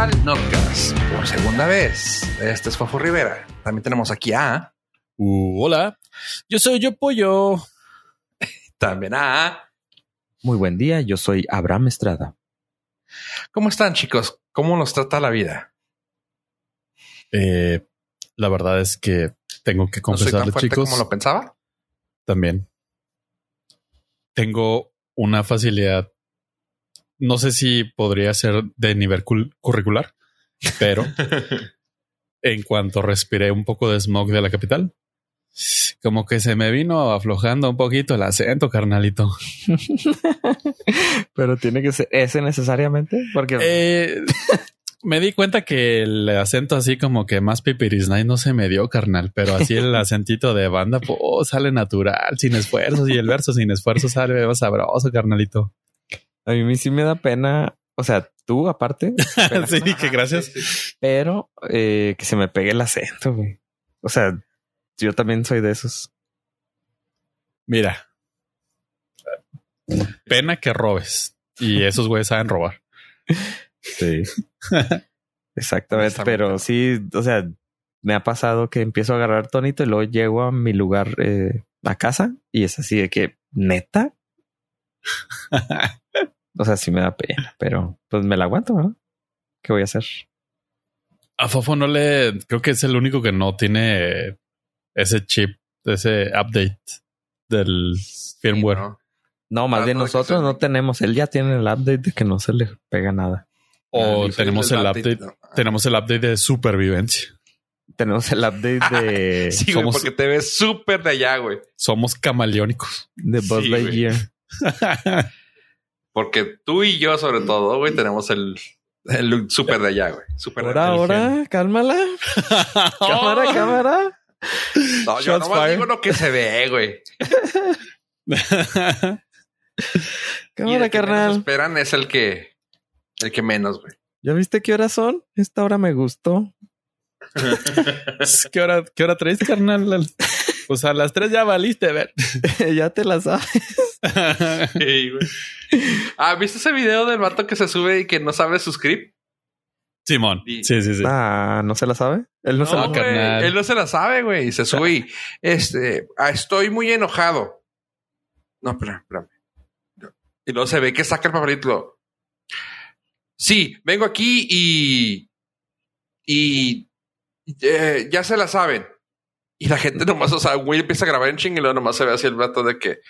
al Notcast por segunda vez. Este es Fafo Rivera. También tenemos aquí a. Uh, hola, yo soy Yo Pollo. También a. Muy buen día, yo soy Abraham Estrada. ¿Cómo están, chicos? ¿Cómo nos trata la vida? Eh, la verdad es que tengo que ¿No soy tan confesarles, fuerte chicos, como lo pensaba? también. Tengo una facilidad. No sé si podría ser de nivel cul- curricular, pero en cuanto respiré un poco de smog de la capital, como que se me vino aflojando un poquito el acento, carnalito. Pero tiene que ser ese necesariamente, porque Eh, me di cuenta que el acento así como que más pipirisnay no se me dio, carnal, pero así el acentito de banda pues, sale natural, sin esfuerzos, y el verso sin esfuerzo sale más sabroso, carnalito. A mí sí me da pena, o sea, tú aparte, pena, sí, que gracias. pero eh, que se me pegue el acento, güey. O sea, yo también soy de esos. Mira, pena que robes y esos güeyes saben robar. Sí. Exactamente, pero sí, o sea, me ha pasado que empiezo a agarrar tonito y luego llego a mi lugar, eh, a casa, y es así de que, neta, o sea, sí me da pena, pero pues me la aguanto, ¿no? ¿Qué voy a hacer? A Fofo no le, creo que es el único que no tiene ese chip, ese update del firmware. Sí, ¿no? No, más bien nosotros no tenemos. Él ya tiene el update de que no se le pega nada. O Ah, tenemos el update, no. Ah. tenemos el update de supervivencia. Tenemos el update de, Sí, güey, porque te ves súper de allá, güey. Somos camaleónicos. de Buzz Sí, güey. Lightyear. Porque tú y yo, sobre todo, güey, tenemos el, el súper de allá, güey. Súper Ahora, ahora, cálmala. Cámara, cámara. No, yo Shots nomás digo lo que se ve, güey. Y Cámara, que carnal. esperan es el que, el que menos, güey. ¿Ya viste qué horas son? Esta hora me gustó. ¿Qué hora, ¿Qué hora traes, carnal? Pues a las tres ya valiste, ver. ya te la sabes. Güey. Ah, ¿viste ese video del vato que se sube y que no sabe su script? Simón. Sí. Sí, sí, sí. Ah, ¿no se la sabe? Él no, se la No, carnal. Él no se la sabe, güey. Y se sube y este, ah, estoy muy enojado. No, espérame, espérame. Y luego se ve que saca el papelito. Sí, vengo aquí y. Y. eh, ya se la saben. Y la gente nomás, o sea, güey empieza a grabar en ching y luego nomás se ve así el vato de que.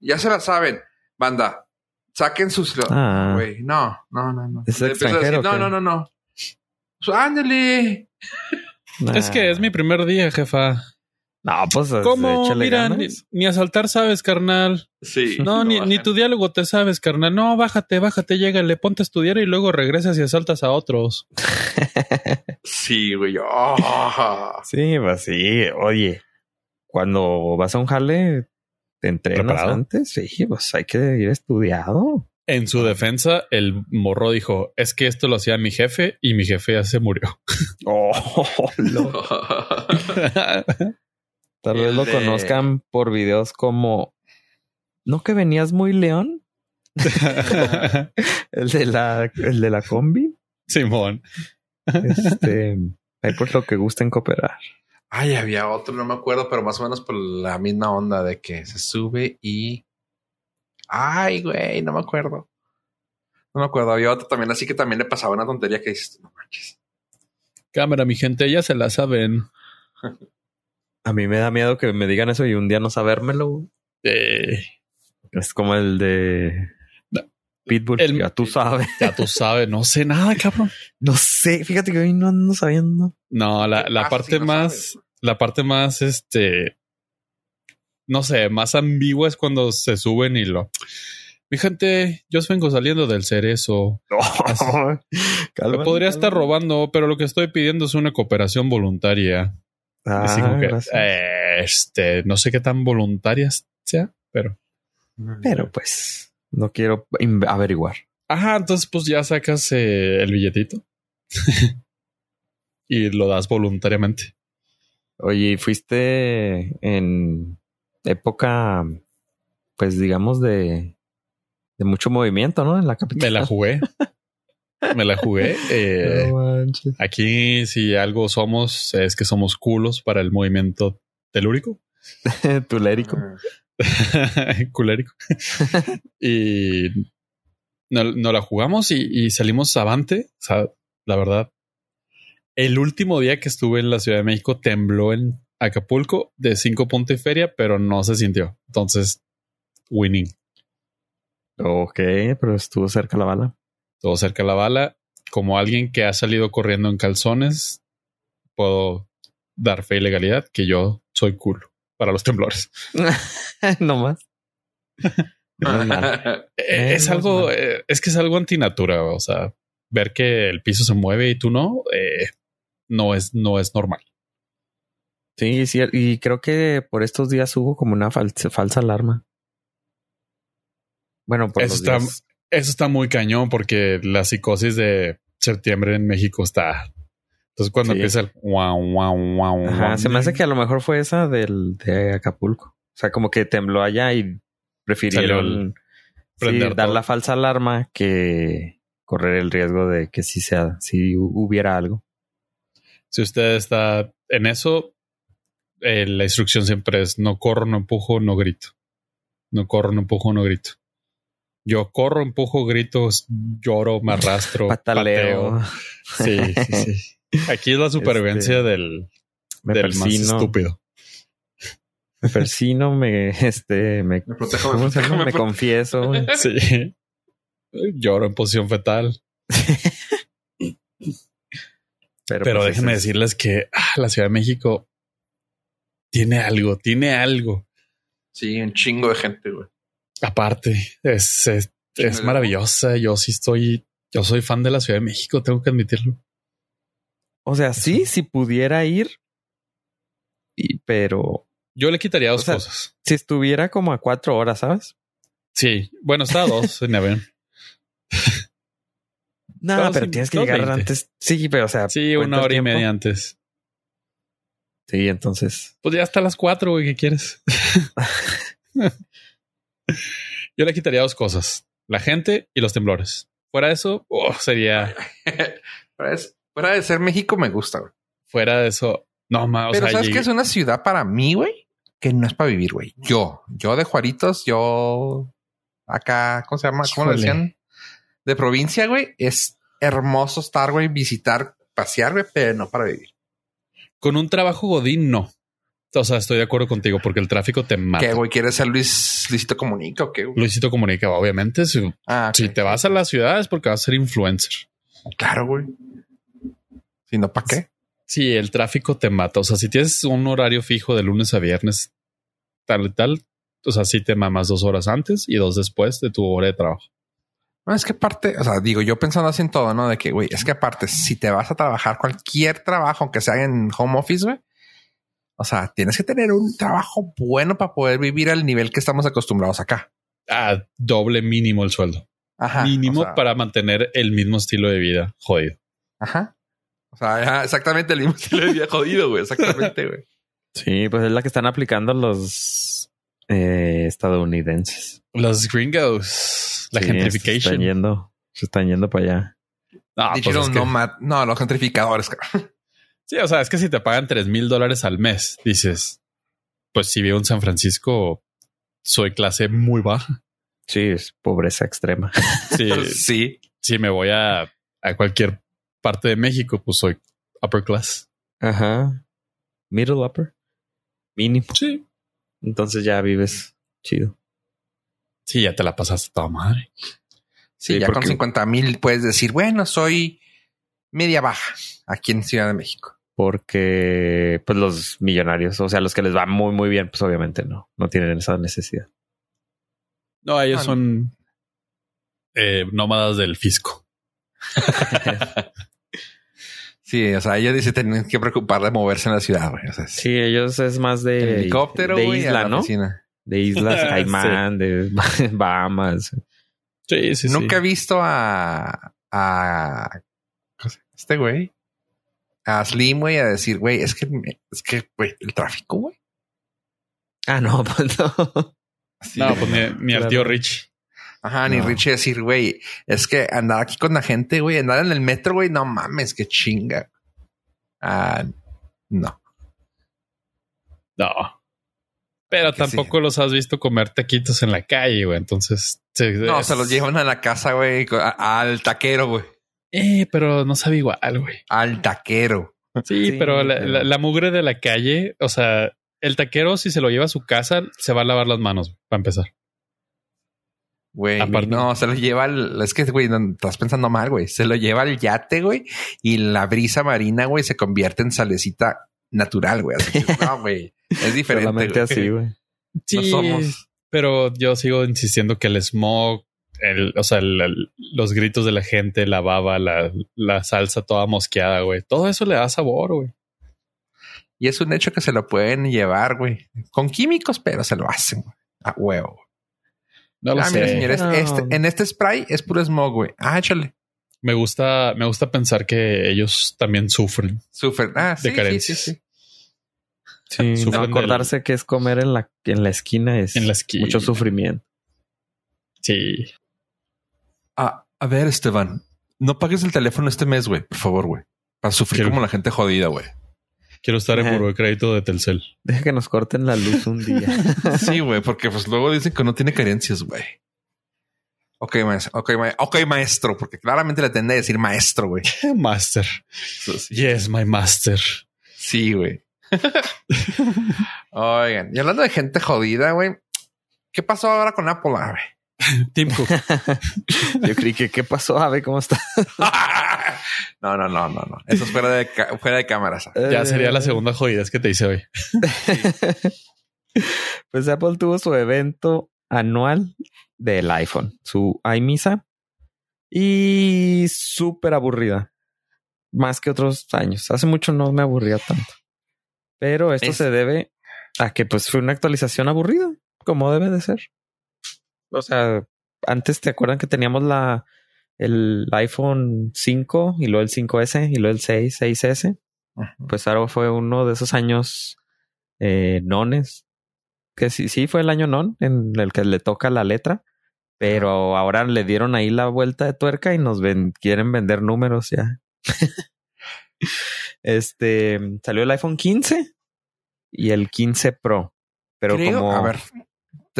Ya se la saben. Banda, saquen sus. Ah. Güey, no, no, no, no. ¿Es Le empieza a decir, extranjero o no, no, no, no. Pues, Ándale. Nah. Es que es mi primer día, jefa. No, pues ¿Cómo? Mira, ni, ganas. ni asaltar sabes, carnal. Sí. No, ni, tu diálogo te sabes, carnal. No, bájate, bájate, llégale, ponte a estudiar y luego regresas y asaltas a otros. Sí, güey. Oh. Sí, pues sí. Oye, cuando vas a un jale, te entrenas ¿Preparado? antes. Sí, pues hay que ir estudiado. En su defensa, el morro dijo, es que esto lo hacía mi jefe y mi jefe ya se murió. Oh, lo- Tal vez lo de- conozcan por videos como ¿No que venías muy león? El de la, el de la combi. Simón. Este, ahí pues lo que gusten cooperar. Ay, había otro, no me acuerdo, pero más o menos por la misma onda de que se sube y. Ay, güey, no me acuerdo. No me acuerdo. Había otro también, así que también le pasaba una tontería que dices, no manches. Cámara, mi gente, ya se la saben. A mí me da miedo que me digan eso y un día no sabérmelo. Eh, Es como el de Pitbull. El- ya tú sabes. ya tú sabes, no sé nada, cabrón. No sé, fíjate que hoy no ando sabiendo. No, la, ¿Qué la parte no más, sabes? la parte más, este, no sé, más ambigua es cuando se suben y lo. Mi gente, yo vengo saliendo del cerezo. No, Me podría estar robando, pero lo que estoy pidiendo es una cooperación voluntaria. Ah, Así como que, eh, este, no sé qué tan voluntaria sea, pero. Pero pues no quiero averiguar. Ajá, entonces pues ya sacas eh, el billetito y lo das voluntariamente. Oye, ¿y fuiste en época, pues digamos, de, de mucho movimiento, ¿no? En la capital. Me la jugué. Me la jugué. Eh, No manches. aquí, si algo somos, es que somos culos para el movimiento telúrico. Tulérico. culérico. y no, no la jugamos y, y salimos avante. O sea, la verdad, el último día que estuve en la Ciudad de México tembló en Acapulco de cinco puntos y feria, pero no se sintió. Entonces, winning. Ok, pero estuvo cerca la bala. Todo cerca de la bala. Como alguien que ha salido corriendo en calzones, puedo dar fe y legalidad que yo soy culo para los temblores. no más. Menos mal. Eh, es algo, mal. eh, es que es algo antinatura. O sea, ver que el piso se mueve y tú no, eh, no es, no es normal. Sí, sí, y creo que por estos días hubo como una falsa, falsa alarma. Bueno, por Eso los está, días. Eso está muy cañón porque la psicosis de septiembre en México está. Entonces, cuando Sí. empieza el wow, wow, wow, Ajá, se me hace que a lo mejor fue esa del de Acapulco. O sea, como que tembló allá y prefirieron sí, dar todo. la falsa alarma que correr el riesgo de que sí sea, si hubiera algo. Si usted está en eso, eh, la instrucción siempre es no corro, no empujo, no grito. No corro, no empujo, no grito. Yo corro, empujo, grito, lloro, me arrastro, Pataleo, pateo. Sí, sí, sí. Aquí es la supervivencia Este, del, me del más persino, estúpido. me persino, me, este, me, Me protejo, ¿cómo me se protejo, llama? me me protejo. confieso. Sí. Lloro en posición fetal. Pero, Pero pues, déjenme es- decirles que ah, la Ciudad de México tiene algo, tiene algo. Sí, un chingo de gente, güey. Aparte, es, es, es maravillosa. Yo sí estoy, yo soy fan de la Ciudad de México, tengo que admitirlo. O sea, sí, si pudiera ir, y, pero Yo le quitaría dos O sea, cosas. si estuviera como a cuatro horas, ¿sabes? Sí, bueno, está a dos en avión. No, pero tienes que llegar antes. Sí, pero o sea, Sí, una hora y media antes. Sí, entonces. Pues ya hasta las cuatro, güey, ¿qué quieres? Yo le quitaría dos cosas. La gente y los temblores. Fuera de eso, oh, sería... Fuera de- ser México me gusta, güey. Fuera de eso... No, más. Pero sabes que es una ciudad para mí, güey, que no es para vivir, güey. Yo, yo de Juaritos, yo acá, ¿cómo se llama? ¿Cómo Híjole. decían? De provincia, güey. Es hermoso estar, güey, visitar, pasear, güey, pero no para vivir. Con un trabajo godín, no. O sea, estoy de acuerdo contigo porque el tráfico te mata. ¿Qué, güey? ¿Quieres ser Luis, Luisito Comunica o qué? güey? Luisito Comunica, obviamente. Si, Ah, si te vas a la ciudad es porque vas a ser influencer. Claro, güey. Si no, ¿para qué? Sí, el tráfico te mata. O sea, si tienes un horario fijo de lunes a viernes, tal y tal, o sea, sí te mamas dos horas antes y dos después de tu hora de trabajo. No, es que aparte, o sea, digo, yo pensando así en todo, ¿no? De que, güey, es que aparte, si te vas a trabajar cualquier trabajo, aunque sea en home office, güey, o sea, tienes que tener un trabajo bueno para poder vivir al nivel que estamos acostumbrados acá. Ah, doble mínimo el sueldo. Ajá. mínimo o sea, para mantener el mismo estilo de vida. Jodido. Ajá. O sea, exactamente el mismo estilo de vida jodido, güey. Exactamente, güey. Sí, pues es la que están aplicando los eh, estadounidenses. Los gringos, la Sí, Se están gentrification. yendo, se están yendo para allá. Ah, pues es que-. No, los gentrificadores. cabrón. Sí, o sea, es que si te pagan tres mil dólares al mes, dices, pues si vivo en San Francisco, soy clase muy baja. Sí, es pobreza extrema. Sí, sí. si me voy a, a cualquier parte de México, pues soy upper class. Ajá. Middle upper. Mínimo. Sí. Entonces ya vives chido. Sí, ya te la pasaste toda madre. Sí, Sí, ya con porque- 50 mil puedes decir, bueno, soy media baja aquí en Ciudad de México. Porque pues los millonarios, o sea, los que les va muy, muy bien, pues obviamente no, no tienen esa necesidad. No, ellos Ah, son eh, nómadas del fisco. Sí, o sea, ellos dicen tienen que preocupar de moverse en la ciudad, güey. O sea, Sí, ellos es más de helicóptero, de isla, la ¿no? oficina. De islas Sí. Caimán, de Bahamas. Sí, sí, Nunca he visto a, a ¿cómo se llama este güey, a Slim, güey, a decir, güey, es que, es que, güey, el tráfico, güey. Ah, no, pues no. Así No, pues ni, ni al tío Rich. Ajá, ni No. Richie decir, güey, es que andar aquí con la gente, güey, andar en el metro, güey, no mames, qué chinga. Ah, no. No. Pero sí. tampoco los has visto comer taquitos en la calle, güey. Entonces, sí, No, es- se los llevan a la casa, güey, al taquero, güey. Eh, pero no sabe igual, güey. Al taquero. Sí, Sí, pero la, pero- la- la mugre de la calle, o sea, el taquero, si se lo lleva a su casa, se va a lavar las manos, güey, para empezar. Güey, Aparte- no, se lo lleva al, es que, güey, no, estás pensando mal, güey. Se lo lleva al yate, güey, y la brisa marina, güey, se convierte en salecita natural, güey. Así que, no, güey, es diferente. Solamente güey. así, güey. No Sí, somos. pero yo sigo insistiendo que el smog, el, o sea, el- el- los gritos de la gente, la baba, la, la salsa toda mosqueada, güey. Todo eso le da sabor, güey. Y es un hecho que se lo pueden llevar, güey, con químicos, pero se lo hacen, güey. A huevo. No lo ah, mira, señores, No. este, en este spray es puro smog, güey. Ah, échale. Me gusta, me gusta pensar que ellos también sufren. Sufren. Ah, sí, De sí, sí, carencias. sí. Sí, Sufren no del- acordarse que es comer en la, en la esquina es En la esquina. mucho sufrimiento. Sí. Ah, a ver, Esteban, no pagues el teléfono este mes, güey, por favor, güey. Para sufrir Quiero- como la gente jodida, güey. Quiero estar en buro de crédito de Telcel. Deja que nos corten la luz un día. Sí, güey, porque pues luego dicen que no tiene carencias, güey. Ok, maestro. Ok, ma- ok, maestro, porque claramente le tendré a decir maestro, güey. Master. Yes, my master. Sí, güey. Oigan, y hablando de gente jodida, güey, ¿qué pasó ahora con Apple? A ver. Tim Cook. Yo creí que qué pasó, a ver cómo está. no, no, no, no, no. Eso es fuera de, fuera de cámaras. Ya sería Eh, la segunda jodida que te hice hoy. Pues Apple tuvo su evento anual del iPhone, su iMisa, y súper aburrida. Más que otros años. Hace mucho no me aburría tanto. Pero esto Es- se debe a que pues fue una actualización aburrida, como debe de ser. O sea, antes te acuerdan que teníamos la el iPhone 5 y luego el 5S y luego el 6, 6S Ujú. pues ahora fue uno de esos años eh, nones. Que sí, sí fue el año non en el que le toca la letra, pero ahora le dieron ahí la vuelta de tuerca y nos ven, quieren vender números ya. este salió el iPhone 15 y el 15 Pro, pero creo, como a ver,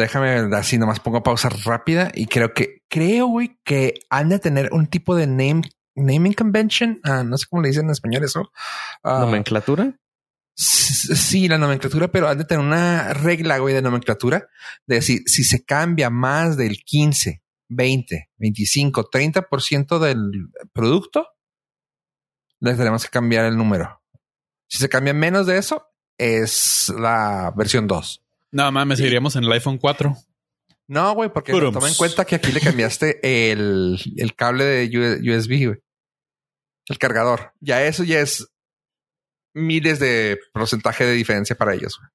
déjame así nomás pongo pausa rápida y creo que creo, güey, que han de tener un tipo de name naming convention. Ah, no sé cómo le dicen en español eso. Ah, nomenclatura. sí, la nomenclatura, pero han de tener una regla, güey, de nomenclatura de decir si se cambia más del 15, 20, 25, 30% del producto, les tenemos que cambiar el número. Si se cambia menos de eso, es la versión 2. No mames, seguiríamos en el iPhone 4. No, güey, porque Purums. toma en cuenta que aquí le cambiaste el, el cable de USB, güey. El cargador. Ya eso ya es miles de porcentaje de diferencia para ellos. güey.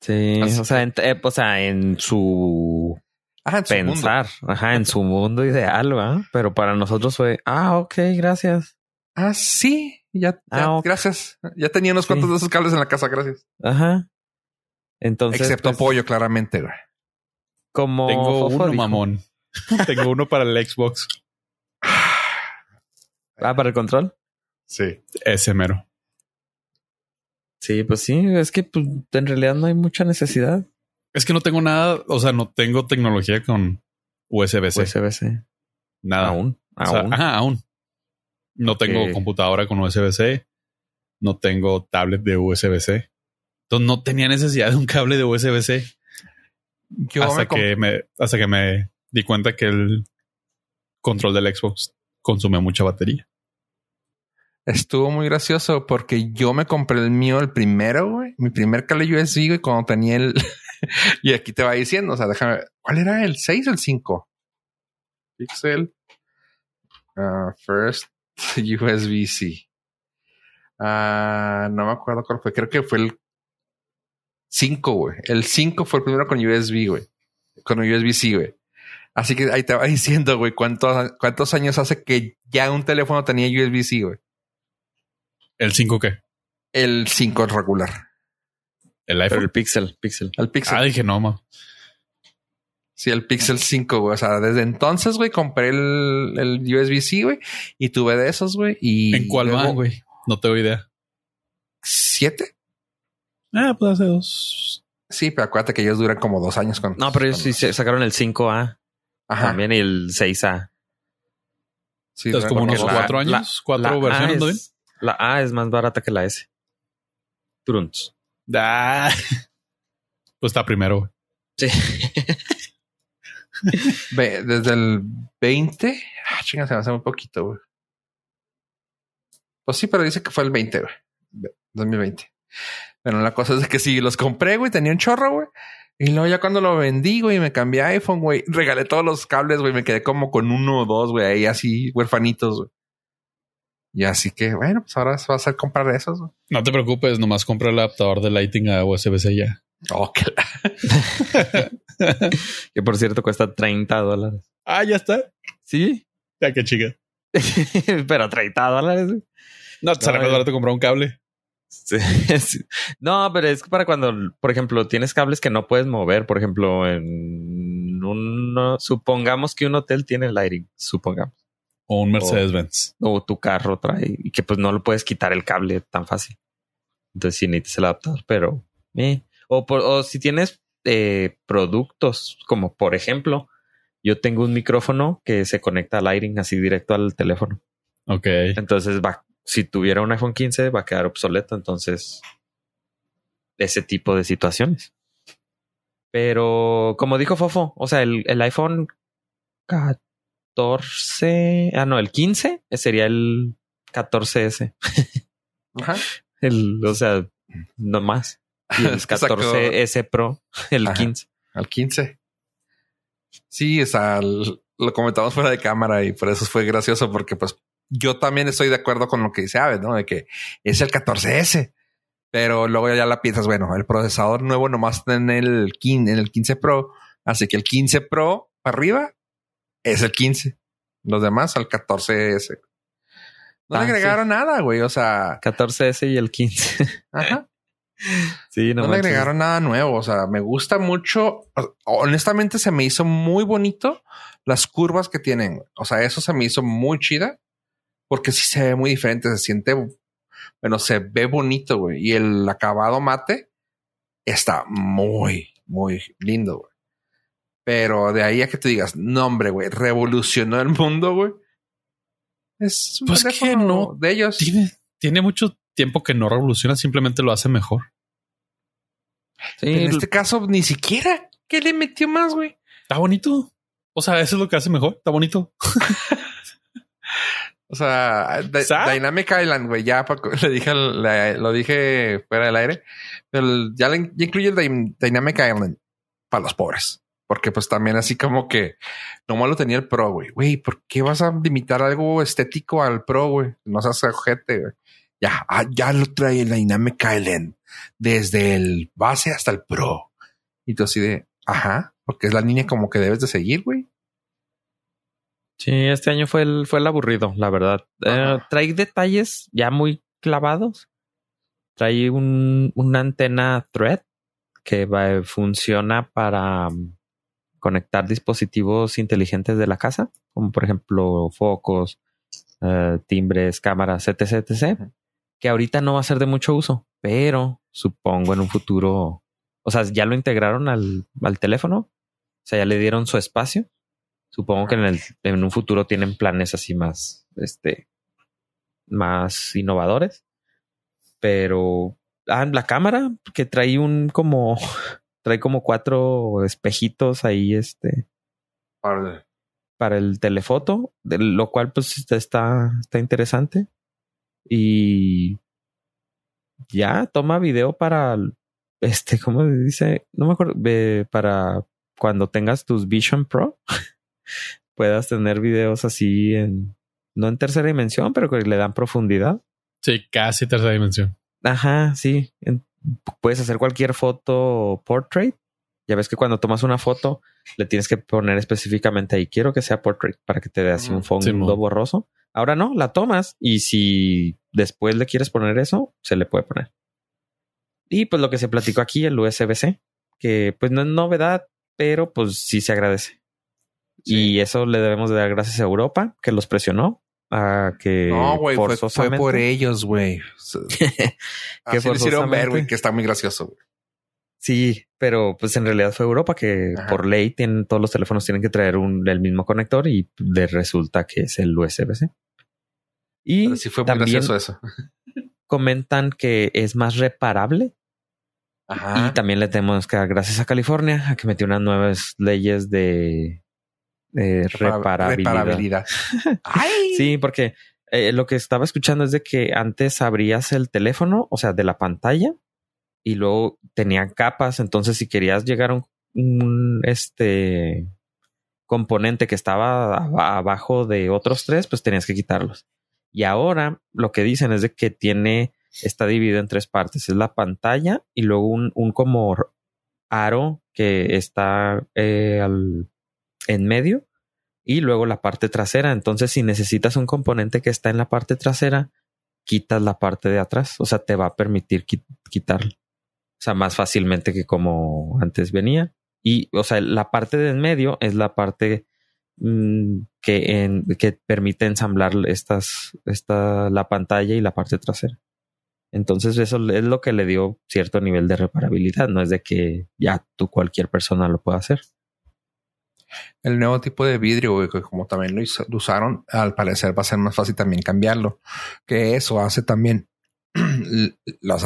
Sí, Así o sea, en, eh, o sea, en su Ajá, en su mundo. pensar, ajá, en su mundo ideal, ¿va? Pero para nosotros fue, ah, ok, gracias. Ah, sí. Ya, ya, Ah, gracias. Ya tenía unos Sí. cuantos de esos cables en la casa, gracias. Ajá. Entonces, Excepto pues, apoyo, claramente, güey. como Tengo Fofo uno, dijo- mamón. Tengo uno para el Xbox. Ah, para el control. Sí. Ese mero. Sí, pues sí, es que pues, en realidad no hay mucha necesidad. Es que no tengo nada, o sea, no tengo tecnología con USB-C. USB-C. nada. Aún, O sea, aún. ajá, aún. No tengo computadora con USB-C. No tengo tablet de USB-C. Entonces no tenía necesidad de un cable de USB-C hasta me que me hasta que me di cuenta que el control del Xbox consume mucha batería. estuvo muy gracioso porque yo me compré el mío, el primero, güey. Mi primer cable USB, güey, cuando tenía el... y aquí te va diciendo, o sea, déjame ver. ¿Cuál era el 6 o el 5? Pixel. Ah, first USB-C. Ah, no me acuerdo cuál fue. Creo que fue el 5, güey. El 5 fue el primero con USB, güey. Con USB-C, güey. Así que ahí te va diciendo, güey, cuántos, cuántos años hace que ya un teléfono tenía USB-C, güey. ¿El 5 qué? El 5 regular. ¿El Pero iPhone? el Pixel, Pixel. El Pixel. ah, dije no, ma. Sí, el Pixel 5, güey. O sea, desde entonces, güey, compré el, el USB-C, güey, y tuve de esos, güey. Y ¿En cuál luego- van, güey? No tengo idea. ¿Siete? Ah, pues hace dos. Sí, pero acuérdate que ellos duran como dos años con. No, pero ellos sí se- sacaron el 5A Ajá. también y el 6A. Sí, Entonces, como unos la- cuatro la- años, cuatro La A versiones, es- La A es más barata que la S. Trunts. Ah. Pues está primero, güey. Sí. Desde el 20. Ah, chinga, se me hace muy poquito, güey. Pues sí, pero dice que fue el 20, güey. Ve, 2020. Bueno, la cosa es que sí, los compré, güey, tenía un chorro, güey. Y luego ya cuando lo vendí, güey, me cambié a iPhone, güey. Regalé todos los cables, güey. Me quedé como con uno o dos, güey, ahí así, huerfanitos, güey. Y así que, bueno, pues ahora va a comprar esos, güey. No te preocupes, nomás compra el adaptador de Lighting a USB-C ya. Oh, que la- Que por cierto cuesta 30 dólares. Ah, ya está. Sí. Ya qué chica. pero 30 dólares. güey. No, te sale más barato comprar un cable. Sí, sí. No, pero es que para cuando, por ejemplo, tienes cables que no puedes mover, por ejemplo, en un, supongamos que un hotel tiene lighting, supongamos, O un Mercedes-Benz. o tu carro trae y que pues no lo puedes quitar el cable tan fácil. Entonces sí necesitas el adaptador, pero eh. o, por, o si tienes eh, productos como por ejemplo, yo tengo un micrófono que se conecta al lighting así directo al teléfono. Ok. Entonces va, si tuviera un iPhone 15 va a quedar obsoleto. Entonces, ese tipo de situaciones. Pero como dijo Fofo, o sea, el, el iPhone 14, ah, no, el 15 sería el 14S. Ajá. El, o sea, no más. Y el Es que sacó 14S Pro, el Ajá. 15. al 15. Sí, o sea, lo comentamos fuera de cámara y por eso fue gracioso porque pues yo también estoy de acuerdo con lo que dice Aves, ¿no? De que es el 14S. Pero luego ya la piensas, bueno, el procesador nuevo nomás está en el 15, en el 15 Pro. Así que el 15 Pro para arriba es el 15. Los demás al 14S. No Ah, le agregaron nada, güey. O sea, 14S y el 15. ajá. sí, No, no, le agregaron nada nuevo. O sea, me gusta mucho. Honestamente, se me hizo muy bonito las curvas que tienen. O sea, eso se me hizo muy chida porque sí se ve muy diferente. Se siente, bueno, se ve bonito, güey. Y el acabado mate está muy, muy lindo, güey. Pero de ahí a que tú digas, no, hombre, güey, revolucionó el mundo, güey. Es un Pues que no. de ellos. Tiene, tiene mucho tiempo que no revoluciona, simplemente lo hace mejor. Sí, En este caso, ni siquiera. ¿Qué le metió más, güey? Está bonito. O sea, eso es lo que hace mejor. Está bonito. O sea. Dynamic Island, güey, ya le dije, le- lo dije fuera del aire, pero ya, le, ya incluye el Dy- Dynamic Island para los pobres. Porque pues también así como que nomás lo tenía el Pro, güey. Güey, ¿por qué vas a limitar algo estético al Pro, güey? No seas ojete, güey. Ya, ah, ya lo trae el Dynamic Island desde el base hasta el Pro. Y tú así de, ajá, porque es la línea como que debes de seguir, güey. Sí, este año fue el, fue el aburrido, la verdad. Eh, trae detalles ya muy clavados. Trae un, una antena thread que va- funciona para um, conectar dispositivos inteligentes de la casa, como por ejemplo focos, eh, timbres, cámaras, etc. Que ahorita no va a ser de mucho uso, pero supongo en un futuro, o sea, ya lo integraron al, al teléfono, o sea, ya le dieron su espacio. Supongo que en, el, en un futuro tienen planes así más, este, más innovadores. Pero ah, la cámara que trae un como, trae como cuatro espejitos ahí, este, Para- para el telefoto, de lo cual pues está, está, está interesante. Y ya toma video para, este, ¿cómo se dice? No me acuerdo, para cuando tengas tus Vision Pro, puedas tener videos así en, no en tercera dimensión, pero que le dan profundidad. Sí, casi tercera dimensión. Ajá, sí. Puedes hacer cualquier foto portrait. Ya ves que cuando tomas una foto le tienes que poner específicamente ahí, quiero que sea portrait para que te dé así un Ujú. fondo borroso. Ahora no, la tomas y si después le quieres poner eso, se le puede poner. Y pues lo que se platicó aquí, el USB-C, que pues no es novedad, pero pues sí se agradece. Y eso le debemos de dar gracias a Europa, que los presionó a que No, güey, fue, por ellos, güey. Que Así lo hicieron ver, güey, forzosamente- que está muy gracioso. güey. Sí, pero pues en realidad fue Europa que Ajá. por ley tienen, todos los teléfonos tienen que traer un, el mismo conector y le resulta que es el USB-C. Y Pero sí fue muy gracioso eso. comentan que es más reparable Ajá. y también le tenemos que dar gracias a California a que metió unas nuevas leyes de, Repara- reparabilidad. reparabilidad. Ay. Sí, porque eh, lo que estaba escuchando es de que antes abrías el teléfono, o sea, de la pantalla, y luego tenía capas. Entonces, si querías llegar a un, un, este componente que estaba abajo de otros tres, pues tenías que quitarlos. Y ahora lo que dicen es de que tiene, está dividido en tres partes. Es la pantalla y luego un, un como aro que está eh, al, en medio y luego la parte trasera. Entonces, si necesitas un componente que está en la parte trasera, quitas la parte de atrás. O sea, te va a permitir qui- quitarlo. O sea, más fácilmente que como antes venía. Y, o sea, la parte de en medio es la parte mm, que, que permite ensamblar estas, esta, la pantalla y la parte trasera. Entonces, eso es lo que le dio cierto nivel de reparabilidad. No es de que ya tú cualquier persona lo pueda hacer. El nuevo tipo de vidrio, que como también lo, usaron, al parecer va a ser más fácil también cambiarlo. Que eso hace también, o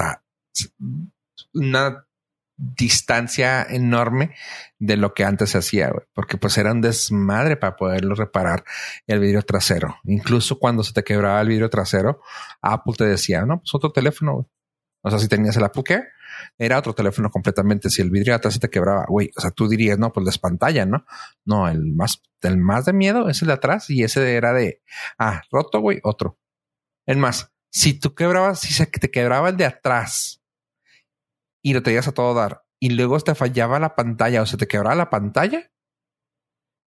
una distancia enorme de lo que antes se hacía, porque pues era un desmadre para poderlo reparar el vidrio trasero. Incluso cuando se te quebraba el vidrio trasero, Apple te decía, no, pues otro teléfono. güey". O sea, si tenías el Apple Care, era otro teléfono completamente. Si el vidrio de atrás se te quebraba, güey, o sea, tú dirías, no, pues la pantalla, ¿no? No, el más, el más de miedo es el de atrás y ese era de, ah, roto, güey, otro. Es más, si tú quebrabas, si se te quebraba el de atrás y lo tenías a todo dar y luego te fallaba la pantalla o se te quebraba la pantalla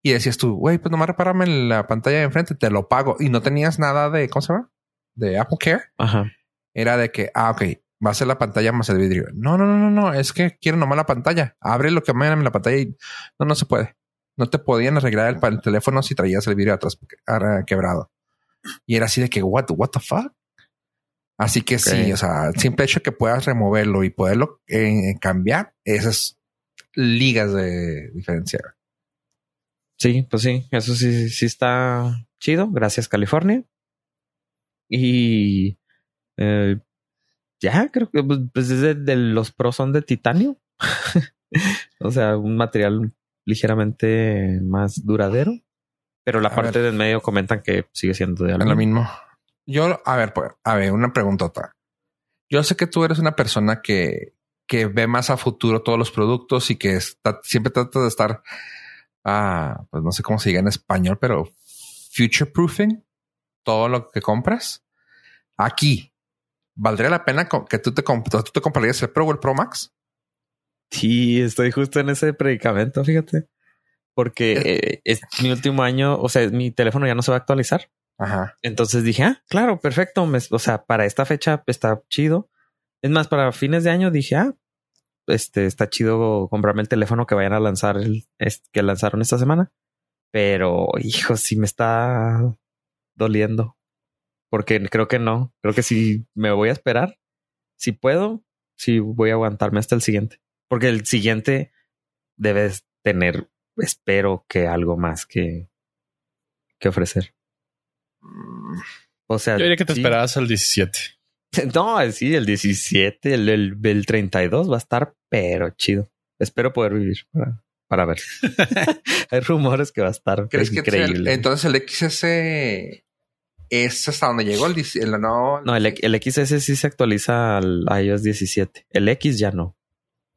y decías tú, güey, pues nomás repárame la pantalla de enfrente, te lo pago y no tenías nada de, ¿cómo se llama? De Apple Care Ajá. era de que, ah, ok, va a ser la pantalla más el vidrio. No, no, no, no, no, es que quiero nomás la pantalla. Abre lo que me en la pantalla y no, no se puede. No te podían arreglar el, teléfono si traías el vidrio atrás quebrado. Y era así de que, what, what the fuck? Así que sí, o sea, el simple hecho que puedas removerlo y poderlo eh, cambiar, esas ligas de diferencia. Sí, pues sí, eso sí, sí está chido. Gracias, California. Y eh, ya creo que pues, pues, es de, de los pros son de titanio. o sea, un material ligeramente más duradero. Pero la A parte del medio comentan que sigue siendo de Es lo aluminio. mismo. Yo, a ver, pues, a ver, una preguntota. Yo sé que tú eres una persona que, que ve más a futuro todos los productos y que está, siempre trata de estar, ah, pues no sé cómo se diga en español, pero future proofing todo lo que compras. Aquí, ¿valdría la pena que tú te, tú te comprarías el Pro o el Pro Max? Sí, estoy justo en ese predicamento, fíjate. Porque eh, es mi último año, o sea, mi teléfono ya no se va a actualizar. Ajá. Entonces dije, ah, claro, perfecto. Me- o sea, para esta fecha está chido. Es más, para fines de año dije, ah, este está chido comprarme el teléfono que vayan a lanzar el es- que lanzaron esta semana. Pero, hijo, sí me está doliendo. Porque creo que no. Creo que si me voy a esperar, si puedo, sí voy a aguantarme hasta el siguiente. Porque el siguiente debes tener, espero que algo más que, que ofrecer. O sea, Yo diría que te sí. esperabas al 17. No, sí, el 17, el, el, el 32 va a estar, pero chido. Espero poder vivir para, para ver. Hay rumores que va a estar ¿Crees que increíble. entonces el XS es hasta donde llegó el, no? no, el, el XS sí se actualiza al iOS 17. El X ya no.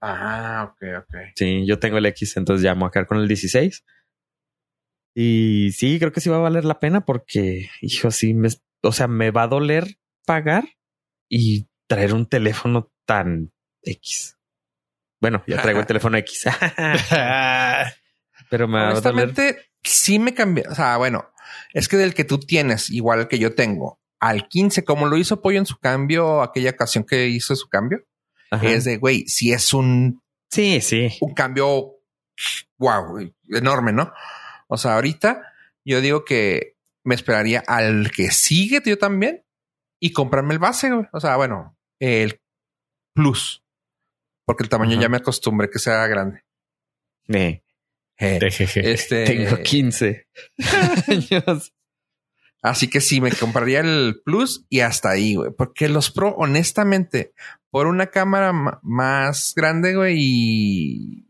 Ah, ok, ok. Sí, yo tengo el X, entonces ya me voy a quedar con el 16. Y sí, creo que sí va a valer la pena porque, hijo, sí, me, o sea, me va a doler pagar y traer un teléfono tan X. Bueno, ya traigo el teléfono X, pero me va a doler. Honestamente, sí me cambió. O sea, bueno, es que del que tú tienes, igual que yo tengo, al 15, como lo hizo Pollo en su cambio, aquella ocasión que hizo su cambio, Ajá. es de, güey, si es un, Sí, sí. un cambio wow, enorme, ¿no? O sea, ahorita yo digo que me esperaría al que sigue, yo también, y comprarme el base, güey. O sea, bueno, el plus, porque el tamaño Ajá. ya me acostumbré que sea grande. TGG. Este, tengo 15 años. Así que sí, me compraría el Plus y hasta ahí, güey. Porque los Pro, honestamente, por una cámara ma- más grande, güey, y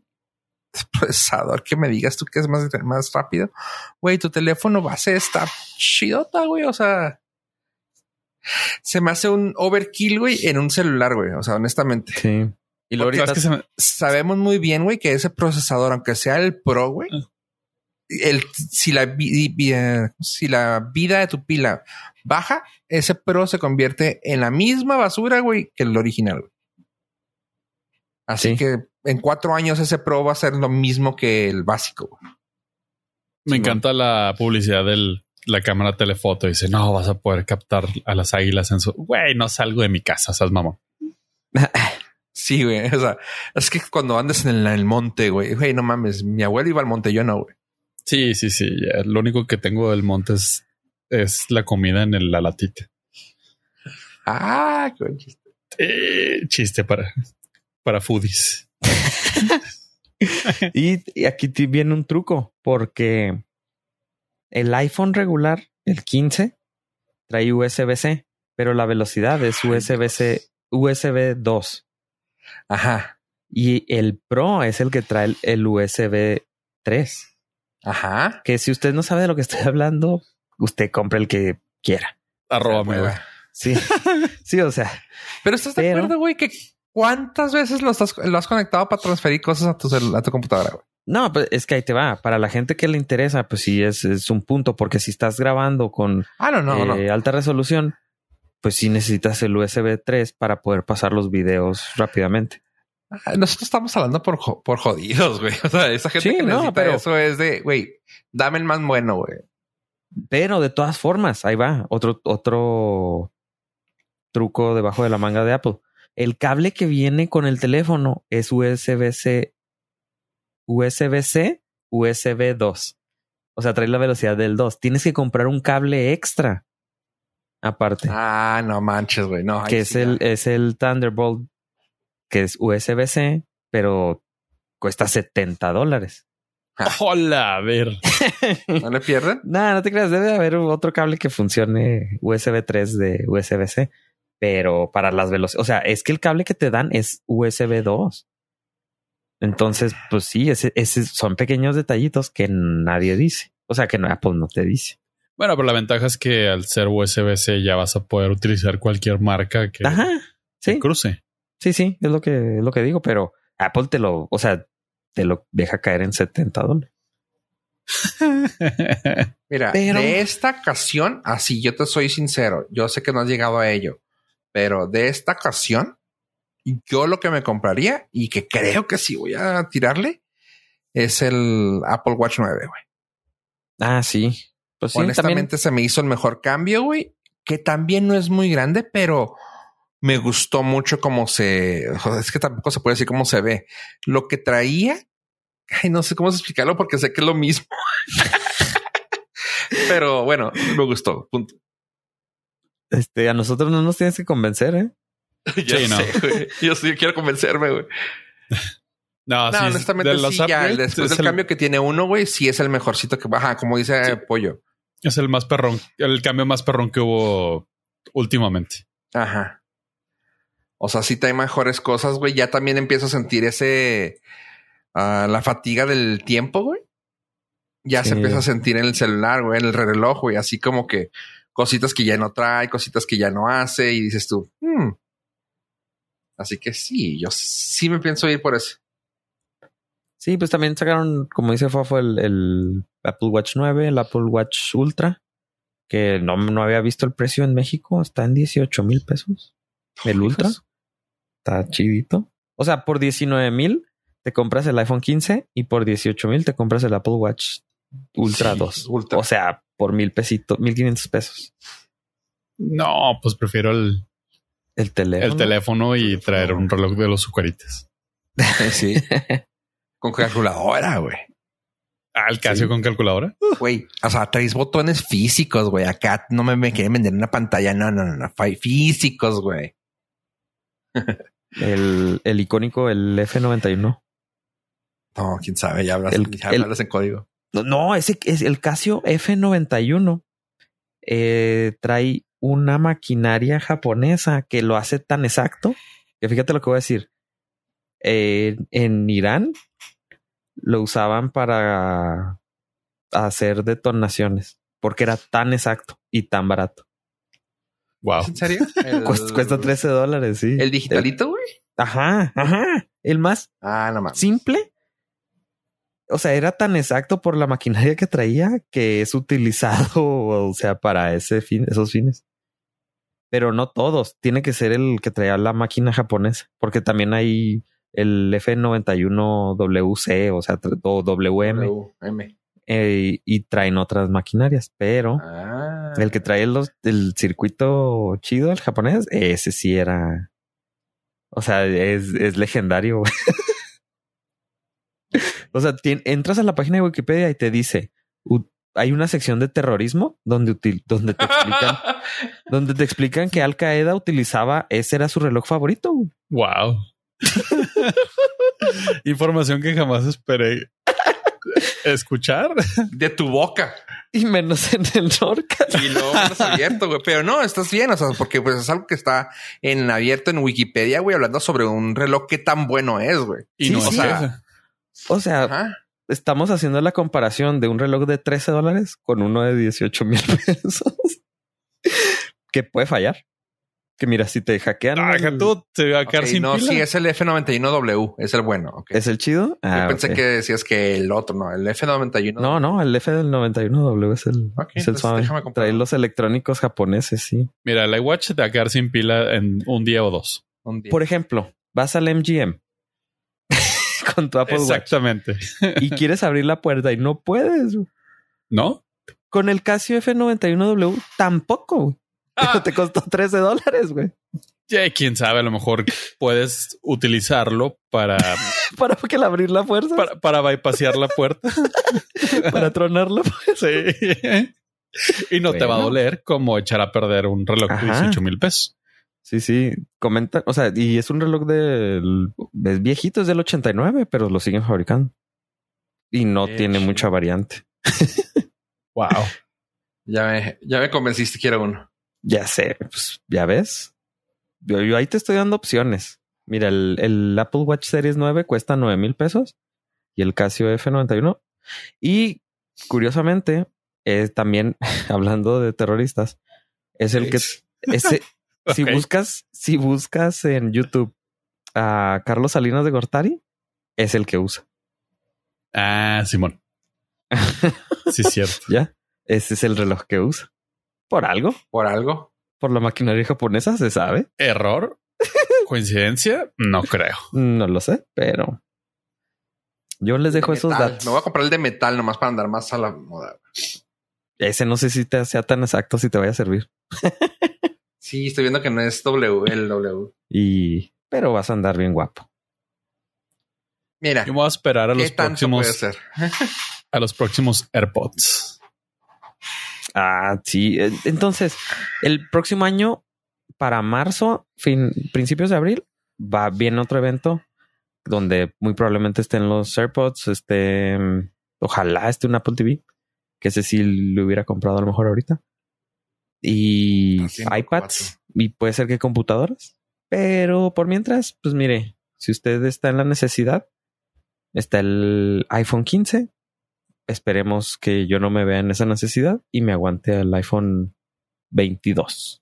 procesador que me digas tú que es más, más rápido, güey, tu teléfono base está chidota, güey. O sea, se me hace un overkill, güey, en un celular, güey. O sea, honestamente. Sí. Y luego ahorita Es que se me- Sabemos muy bien, güey, que ese procesador, aunque sea el Pro, güey, Ah. el, si, la, eh, si la vida de tu pila baja, ese Pro se convierte en la misma basura, güey, que el original. güey. Así Sí. que en cuatro años ese Pro va a ser lo mismo que el básico. güey. Me Sí, encanta la publicidad de la cámara telefoto. Dice, no, vas a poder captar a las águilas en su... Güey, no salgo de mi casa, ¿sabes, mamá? Sí, güey. O sea, es que cuando andes en el, en el monte, güey, güey, no mames, mi abuelo iba al monte, yo no, güey. Sí, sí, sí. ya, Lo único que tengo del monte es, es la comida en el- la latita. Ah, qué buen chiste. Eh, chiste para, para foodies. Y, y aquí viene un truco, porque el iPhone regular, el 15, trae USB-C, pero la velocidad es USB-C, USB 2. Ajá, Y el Pro es el que trae el, USB 3. ajá. Que si usted no sabe de lo que estoy hablando, usted compre el que quiera. Arróbame, güey. Sí, sí, o sea, Pero estás de acuerdo, güey, que cuántas veces lo, estás, lo has conectado para transferir cosas a tu, a tu computadora, güey. no, pues es que ahí te va. Para la gente que le interesa, pues sí es, es un punto, porque si estás grabando con Ah, no, no, no. eh, alta resolución, pues sí necesitas el USB 3 para poder pasar los videos rápidamente. Ah, Nosotros estamos hablando por, por jodidos, güey. O sea, esa gente Sí, que no, necesita pero- eso es de, güey, dame el más bueno, güey. Pero de todas formas, ahí va otro, otro truco debajo de la manga de Apple. El cable que viene con el teléfono es USB-C, USB-C, USB 2. O sea, trae la velocidad del 2. Tienes que comprar un cable extra. Aparte. Ah, no manches, güey. No, que es sí, el, ya. es el Thunderbolt, que es USB-C, pero cuesta 70 dólares. Hola, a ver. ¿No le pierden? Nada, no te creas, debe haber otro cable que funcione USB 3 de USB-C, pero para las velocidades, o sea, es que el cable que te dan es USB 2. Entonces, pues sí, ese, ese son pequeños detallitos que nadie dice. O sea, que no, Apple no te dice. Bueno, pero la ventaja es que al ser USB-C ya vas a poder utilizar cualquier marca que, Ajá. que cruce. sí, sí, es lo que, es lo que digo, pero Apple te lo, o sea, te lo deja caer en 70 dólares. Mira, Pero- de esta ocasión, así yo te soy sincero, yo sé que no has llegado a ello, pero de esta ocasión, yo lo que me compraría y que creo que sí voy a tirarle es el Apple Watch 9, güey. Ah, sí. Pues sí, también. Honestamente se me hizo el mejor cambio, güey, que también no es muy grande, pero me gustó mucho cómo se, es que tampoco se puede decir cómo se ve. Lo que traía, ay, no sé cómo explicarlo porque sé que es lo mismo. pero bueno, me gustó. Punto. Este, a nosotros no nos tienes que convencer, ¿eh? Ya Sí, no. sé, güey. Yo sí quiero convencerme, güey. no, No, sí, honestamente, de sí, ya, después es del el- cambio que tiene uno, güey, sí es el mejorcito que baja, como dice Sí. Pollo. Es el más perrón, el cambio más perrón que hubo últimamente. Ajá. O sea, sí trae mejores cosas, güey. Ya también empiezo a sentir ese, ah, la fatiga del tiempo, güey. Ya Sí. se empieza a sentir en el celular, güey, en el reloj, güey. Así como que cositas que ya no trae, cositas que ya no hace y dices tú, hmm. Así que sí, yo sí me pienso ir por eso. Sí, pues también sacaron, como dice Fafo, el, el Apple Watch 9, el Apple Watch Ultra, que no, no había visto el precio en México, está en 18 mil pesos. El Ultra Hijos. está chidito. O sea, por 19 mil te compras el iPhone 15 y por 18 mil te compras el Apple Watch Ultra Sí, 2. Ultra. O sea, por mil pesitos, mil quinientos pesos. No, pues prefiero el, El teléfono. el teléfono y traer un reloj de los azucaritas. sí. Con calculadora, güey. Ah, el Casio Sí. con calculadora. Güey, o sea, traes botones físicos, güey. Acá no me, me quieren vender una pantalla. No, no, no, no. Físicos, güey. El, el icónico, el F91. No, quién sabe. Ya hablas, El- ya el- hablas en código. No, no, ese es el Casio F91. eh, trae una maquinaria japonesa que lo hace tan exacto que fíjate lo que voy a decir. Eh, en Irán lo usaban para hacer detonaciones porque era tan exacto y tan barato. Wow. ¿Es en serio? El- Cuesta, cuesta 13 dólares, sí. El digitalito, güey. Ajá, ajá. El más Ah, no mames. simple. O sea, era tan exacto por la maquinaria que traía que es utilizado, o sea, para ese fin, esos fines. Pero no todos. Tiene que ser el que traía la máquina japonesa, porque también hay el F91WC, o sea, o WM, M. eh, y traen otras maquinarias. Pero Ah. el que trae los, el circuito chido, el japonés, ese sí era. O sea, es, es legendario. o sea, tien- entras a la página de Wikipedia y te dice: u- hay una sección de terrorismo donde, util- donde te explican, donde te explican que Al Qaeda utilizaba, ese era su reloj favorito. Wow. Información que jamás esperé escuchar. de tu boca. Y menos en el Norca. Y luego menos abierto, güey. Pero no, estás bien, o sea, porque pues es algo que está en abierto en Wikipedia, güey, hablando sobre un reloj que tan bueno es, güey. Y Sí, no sí. es esa. O sea, Ajá. estamos haciendo la comparación de un reloj de 13 dólares con uno de 18 mil pesos. que puede fallar. Que mira, si te hackean. Ah, el- tú, te va a quedar Ok, sin no, pila. sí, es el F91W, es el bueno. ¿Es el chido? Ah, Yo pensé ok. que decías que el otro, no, el F91. No, no, el F del 91W es el, es el suave. Trae los electrónicos japoneses, sí. Mira, el iWatch te va a quedar sin pila en un día o dos. Un día. Por ejemplo, vas al MGM con tu Apple Watch Exactamente. y quieres abrir la puerta y no puedes. ¿No? Con el Casio F91W tampoco. Pero te costó 13 dólares, güey. Ya, quién sabe, a lo mejor puedes utilizarlo para, Para que le abrir la fuerza, para, para bypassear la puerta. para tronarla. Sí. Y no te va a doler como echar a perder un reloj de Ajá. 18 mil pesos. Sí, sí, comenta, o sea, y es un reloj del es viejito, es del 89, pero lo siguen fabricando. Y no tiene mucha variante. Wow. Ya me, ya me convenciste, quiero uno. Ya sé, pues ya ves. Yo, yo ahí te estoy dando opciones. Mira, el, el Apple Watch Series 9 cuesta 9 mil pesos y el Casio F91. Y curiosamente, eh, también hablando de terroristas, es el que ese, si buscas, si buscas en YouTube a Carlos Salinas de Gortari, es el que usa. Ah, Simón. Sí, es cierto. Ya, ese es el reloj que usa. Por algo, Por algo. por la maquinaria japonesa, se sabe. ¿Error? ¿Coincidencia? No creo. No lo sé, pero yo les dejo De esos metal. datos. Me voy a comprar el de metal nomás para andar más a la moda. Ese no sé si te sea tan exacto si te vaya a servir. Sí, estoy viendo que no es W, el W. Y pero vas a andar bien guapo. Mira, Yo voy a esperar a ¿qué los próximos, a los próximos AirPods. Ah, sí. Eh, Entonces, el próximo año, para marzo, fin, principios de abril, va bien otro evento donde muy probablemente estén los AirPods, este, ojalá esté un Apple TV, que ese sí lo hubiera comprado a lo mejor ahorita. Y en iPads, y puede ser que computadoras. Pero por mientras, pues mire, si usted está en la necesidad, está el iPhone 15. Esperemos que yo no me vea en esa necesidad y me aguante al iPhone 22.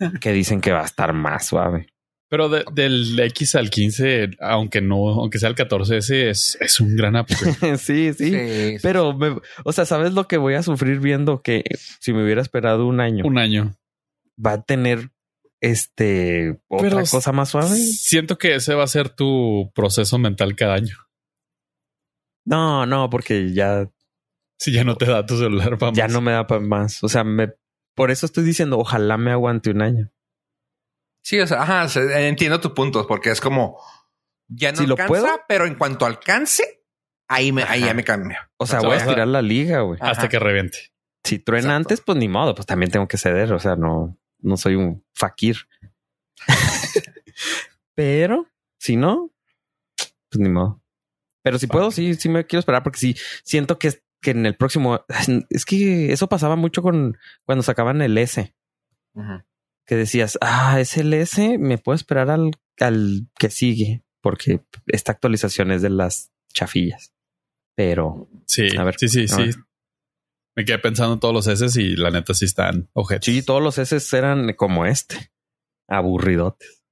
que dicen que va a estar más suave. Pero de- del X al 15, aunque no, aunque sea el 14S, es, es un gran upgrade. sí, sí. Sí, Pero, me- o sea, ¿sabes lo que voy a sufrir viendo que si me hubiera esperado un año, un año. va a tener este otra Pero cosa más suave? Siento que ese va a ser tu proceso mental cada año. No, no, porque ya Si ya no te da tu celular, vamos. ya no me da para más. O sea, me, por eso estoy diciendo, ojalá me aguante un año. Sí, o sea, ajá, entiendo tu punto, porque es como Ya no Si lo puedo. pero en cuanto alcance, ahí, me, ahí ya me cambio. O sea, O sea, voy a estirar la liga, güey. Ajá. Hasta que reviente. Si truena Exacto. antes, pues ni modo, pues también tengo que ceder. O sea, no, no soy un fakir. Pero si no, pues ni modo. Pero si puedo, sí, sí me quiero esperar porque sí siento que, que en el próximo es que eso pasaba mucho con cuando sacaban el S, Ujú. que decías, ah, es el S, me puedo esperar al, al que sigue porque esta actualización es de las chafillas. Pero Sí, A ver, sí, sí, sí. Me quedé pensando en todos los S y la neta sí están ojetes. sí, todos los S eran como este, aburridotes.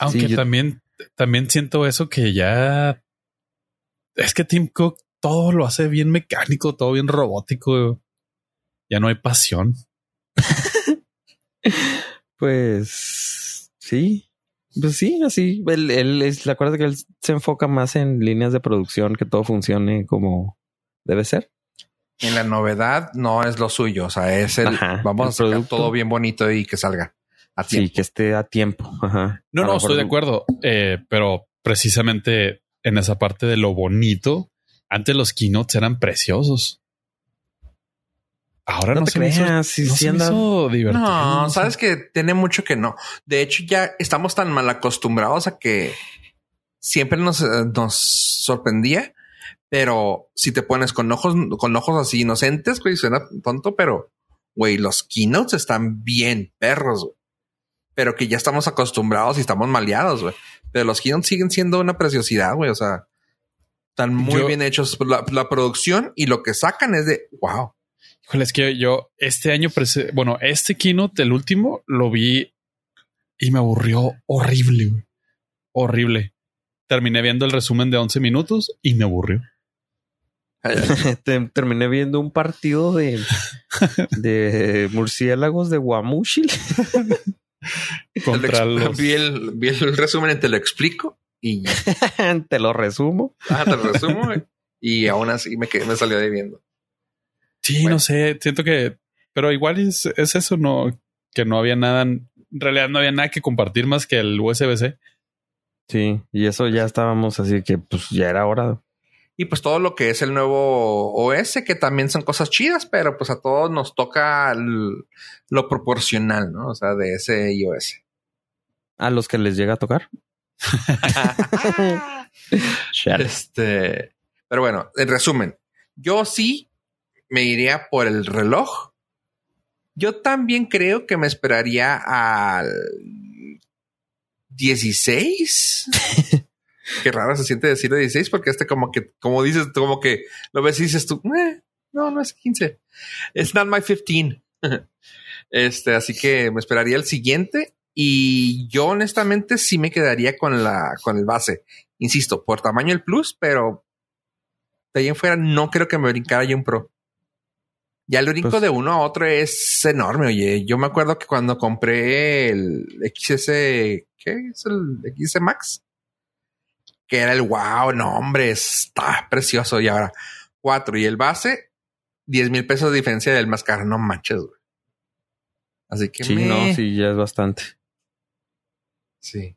Aunque sí, yo- también, también siento eso que ya es que Tim Cook todo lo hace bien mecánico, todo bien robótico. Ya no hay pasión. Pues sí, pues sí, así. Él, él es, la acuerdas que él se enfoca más en líneas de producción, que todo funcione como debe ser. En la novedad no es lo suyo. O sea, es el Ajá, vamos el a sacar producto. todo bien bonito y que salga a tiempo. Sí, que esté a tiempo. Ajá. No, A no, mejor estoy de acuerdo. Eh, pero precisamente en esa parte de lo bonito, antes los keynotes eran preciosos. Ahora No, no, te se me hizo- creas, no se me anda- hizo divertido. No, sabes que tiene mucho que no. De hecho, ya estamos tan mal acostumbrados a que siempre nos, eh, nos sorprendía. Pero si te pones con ojos, con ojos así inocentes, güey, suena tonto, pero güey, los keynotes están bien perros, güey. Pero que ya estamos acostumbrados y estamos maleados, güey. Pero los keynotes siguen siendo una preciosidad, güey. O sea, están muy Yo- bien hechos. La, la producción y lo que sacan es de wow. Híjole, es que yo este año, bueno, este keynote, el último, lo vi y me aburrió horrible, güey. horrible. Terminé viendo el resumen de 11 minutos y me aburrió. Te- terminé viendo un partido de, de murciélagos de Guamuchil. Contra Te lo ex- los... vi, el, vi el resumen y te lo explico y Te lo resumo. ah, te lo resumo y aún así me, quedé- me salió debiendo. Sí, Bueno. no sé, siento que, pero igual es, es eso, no, que no había nada, en realidad no había nada que compartir más que el USB-C. Sí, y eso ya estábamos así que pues ya era hora. Y pues todo lo que es el nuevo OS, que también son cosas chidas, pero pues a todos nos toca el- lo proporcional, ¿no? O sea, de ese iOS. A los que les llega a tocar. Este, pero bueno, en resumen, yo sí me iría por el reloj. Yo también creo que me esperaría al 16. Qué raro se siente decir 16 porque este como que, como dices, como que lo ves y dices tú, "Eh, no, no es 15. It's not my 15. este, así que me esperaría el siguiente y yo honestamente sí me quedaría con la, con el base. Insisto, por tamaño el plus, pero de ahí en fuera no creo que me brincara yo un pro. Ya el brinco Pues- de uno a otro es enorme. Oye, yo me acuerdo que cuando compré el XS, ¿qué es el XS Max? Que era el wow, no, hombre, está precioso. Y ahora cuatro y el base, 10 mil pesos de diferencia del más caro. No manches, güey. Así que Sí, me- no, sí, ya es bastante. sí.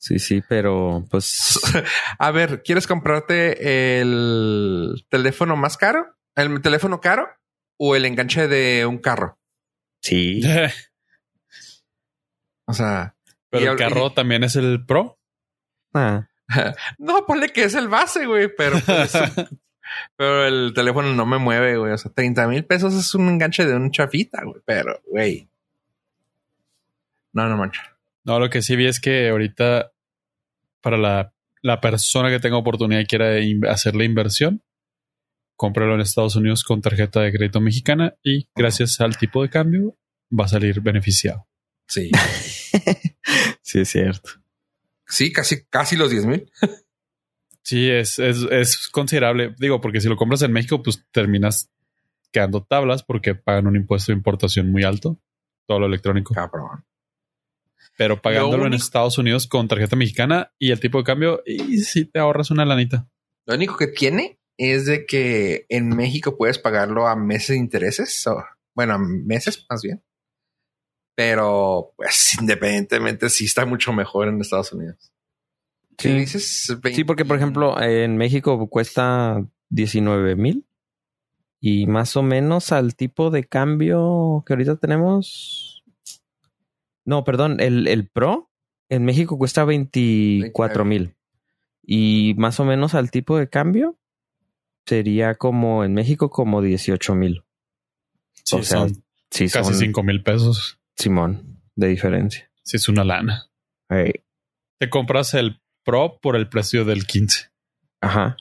Sí, sí, pero pues A ver, ¿quieres comprarte el teléfono más caro? ¿El teléfono caro o el enganche de un carro? sí. O sea, Pero el carro también es el Pro. Ah, no, ponle que es el base, güey, pero pues, pero el teléfono no me mueve, güey. O sea, 30 mil pesos es un enganche de un chafita, güey, pero, güey. No, no manches. No, lo que sí vi es que ahorita para la, la persona que tenga oportunidad y quiera in- hacer la inversión, cómpralo en Estados Unidos con tarjeta de crédito mexicana y gracias al tipo de cambio va a salir beneficiado. Sí. sí, es cierto. Sí, casi, casi los 10 mil. Sí, es, es, es considerable. Digo, porque si lo compras en México, pues terminas quedando tablas porque pagan un impuesto de importación muy alto, todo lo electrónico. Cabrón. Pero pagándolo en Estados Unidos con tarjeta mexicana y el tipo de cambio, y si te ahorras una lanita. Lo único que tiene es de que en México puedes pagarlo a meses de intereses, o bueno, a meses más bien. Pero pues independientemente sí está mucho mejor en Estados Unidos. Sí. dices 20 Sí, porque por ejemplo, en México cuesta 19 mil y más o menos al tipo de cambio que ahorita tenemos. No, perdón, el, el Pro en México cuesta 24 mil y más o menos al tipo de cambio sería como en México como 18 mil. Sí, O sea, son Sí, casi son cinco mil pesos. Simón de diferencia. Sí, es una lana. Te compras el Pro por el precio del 15. Ajá.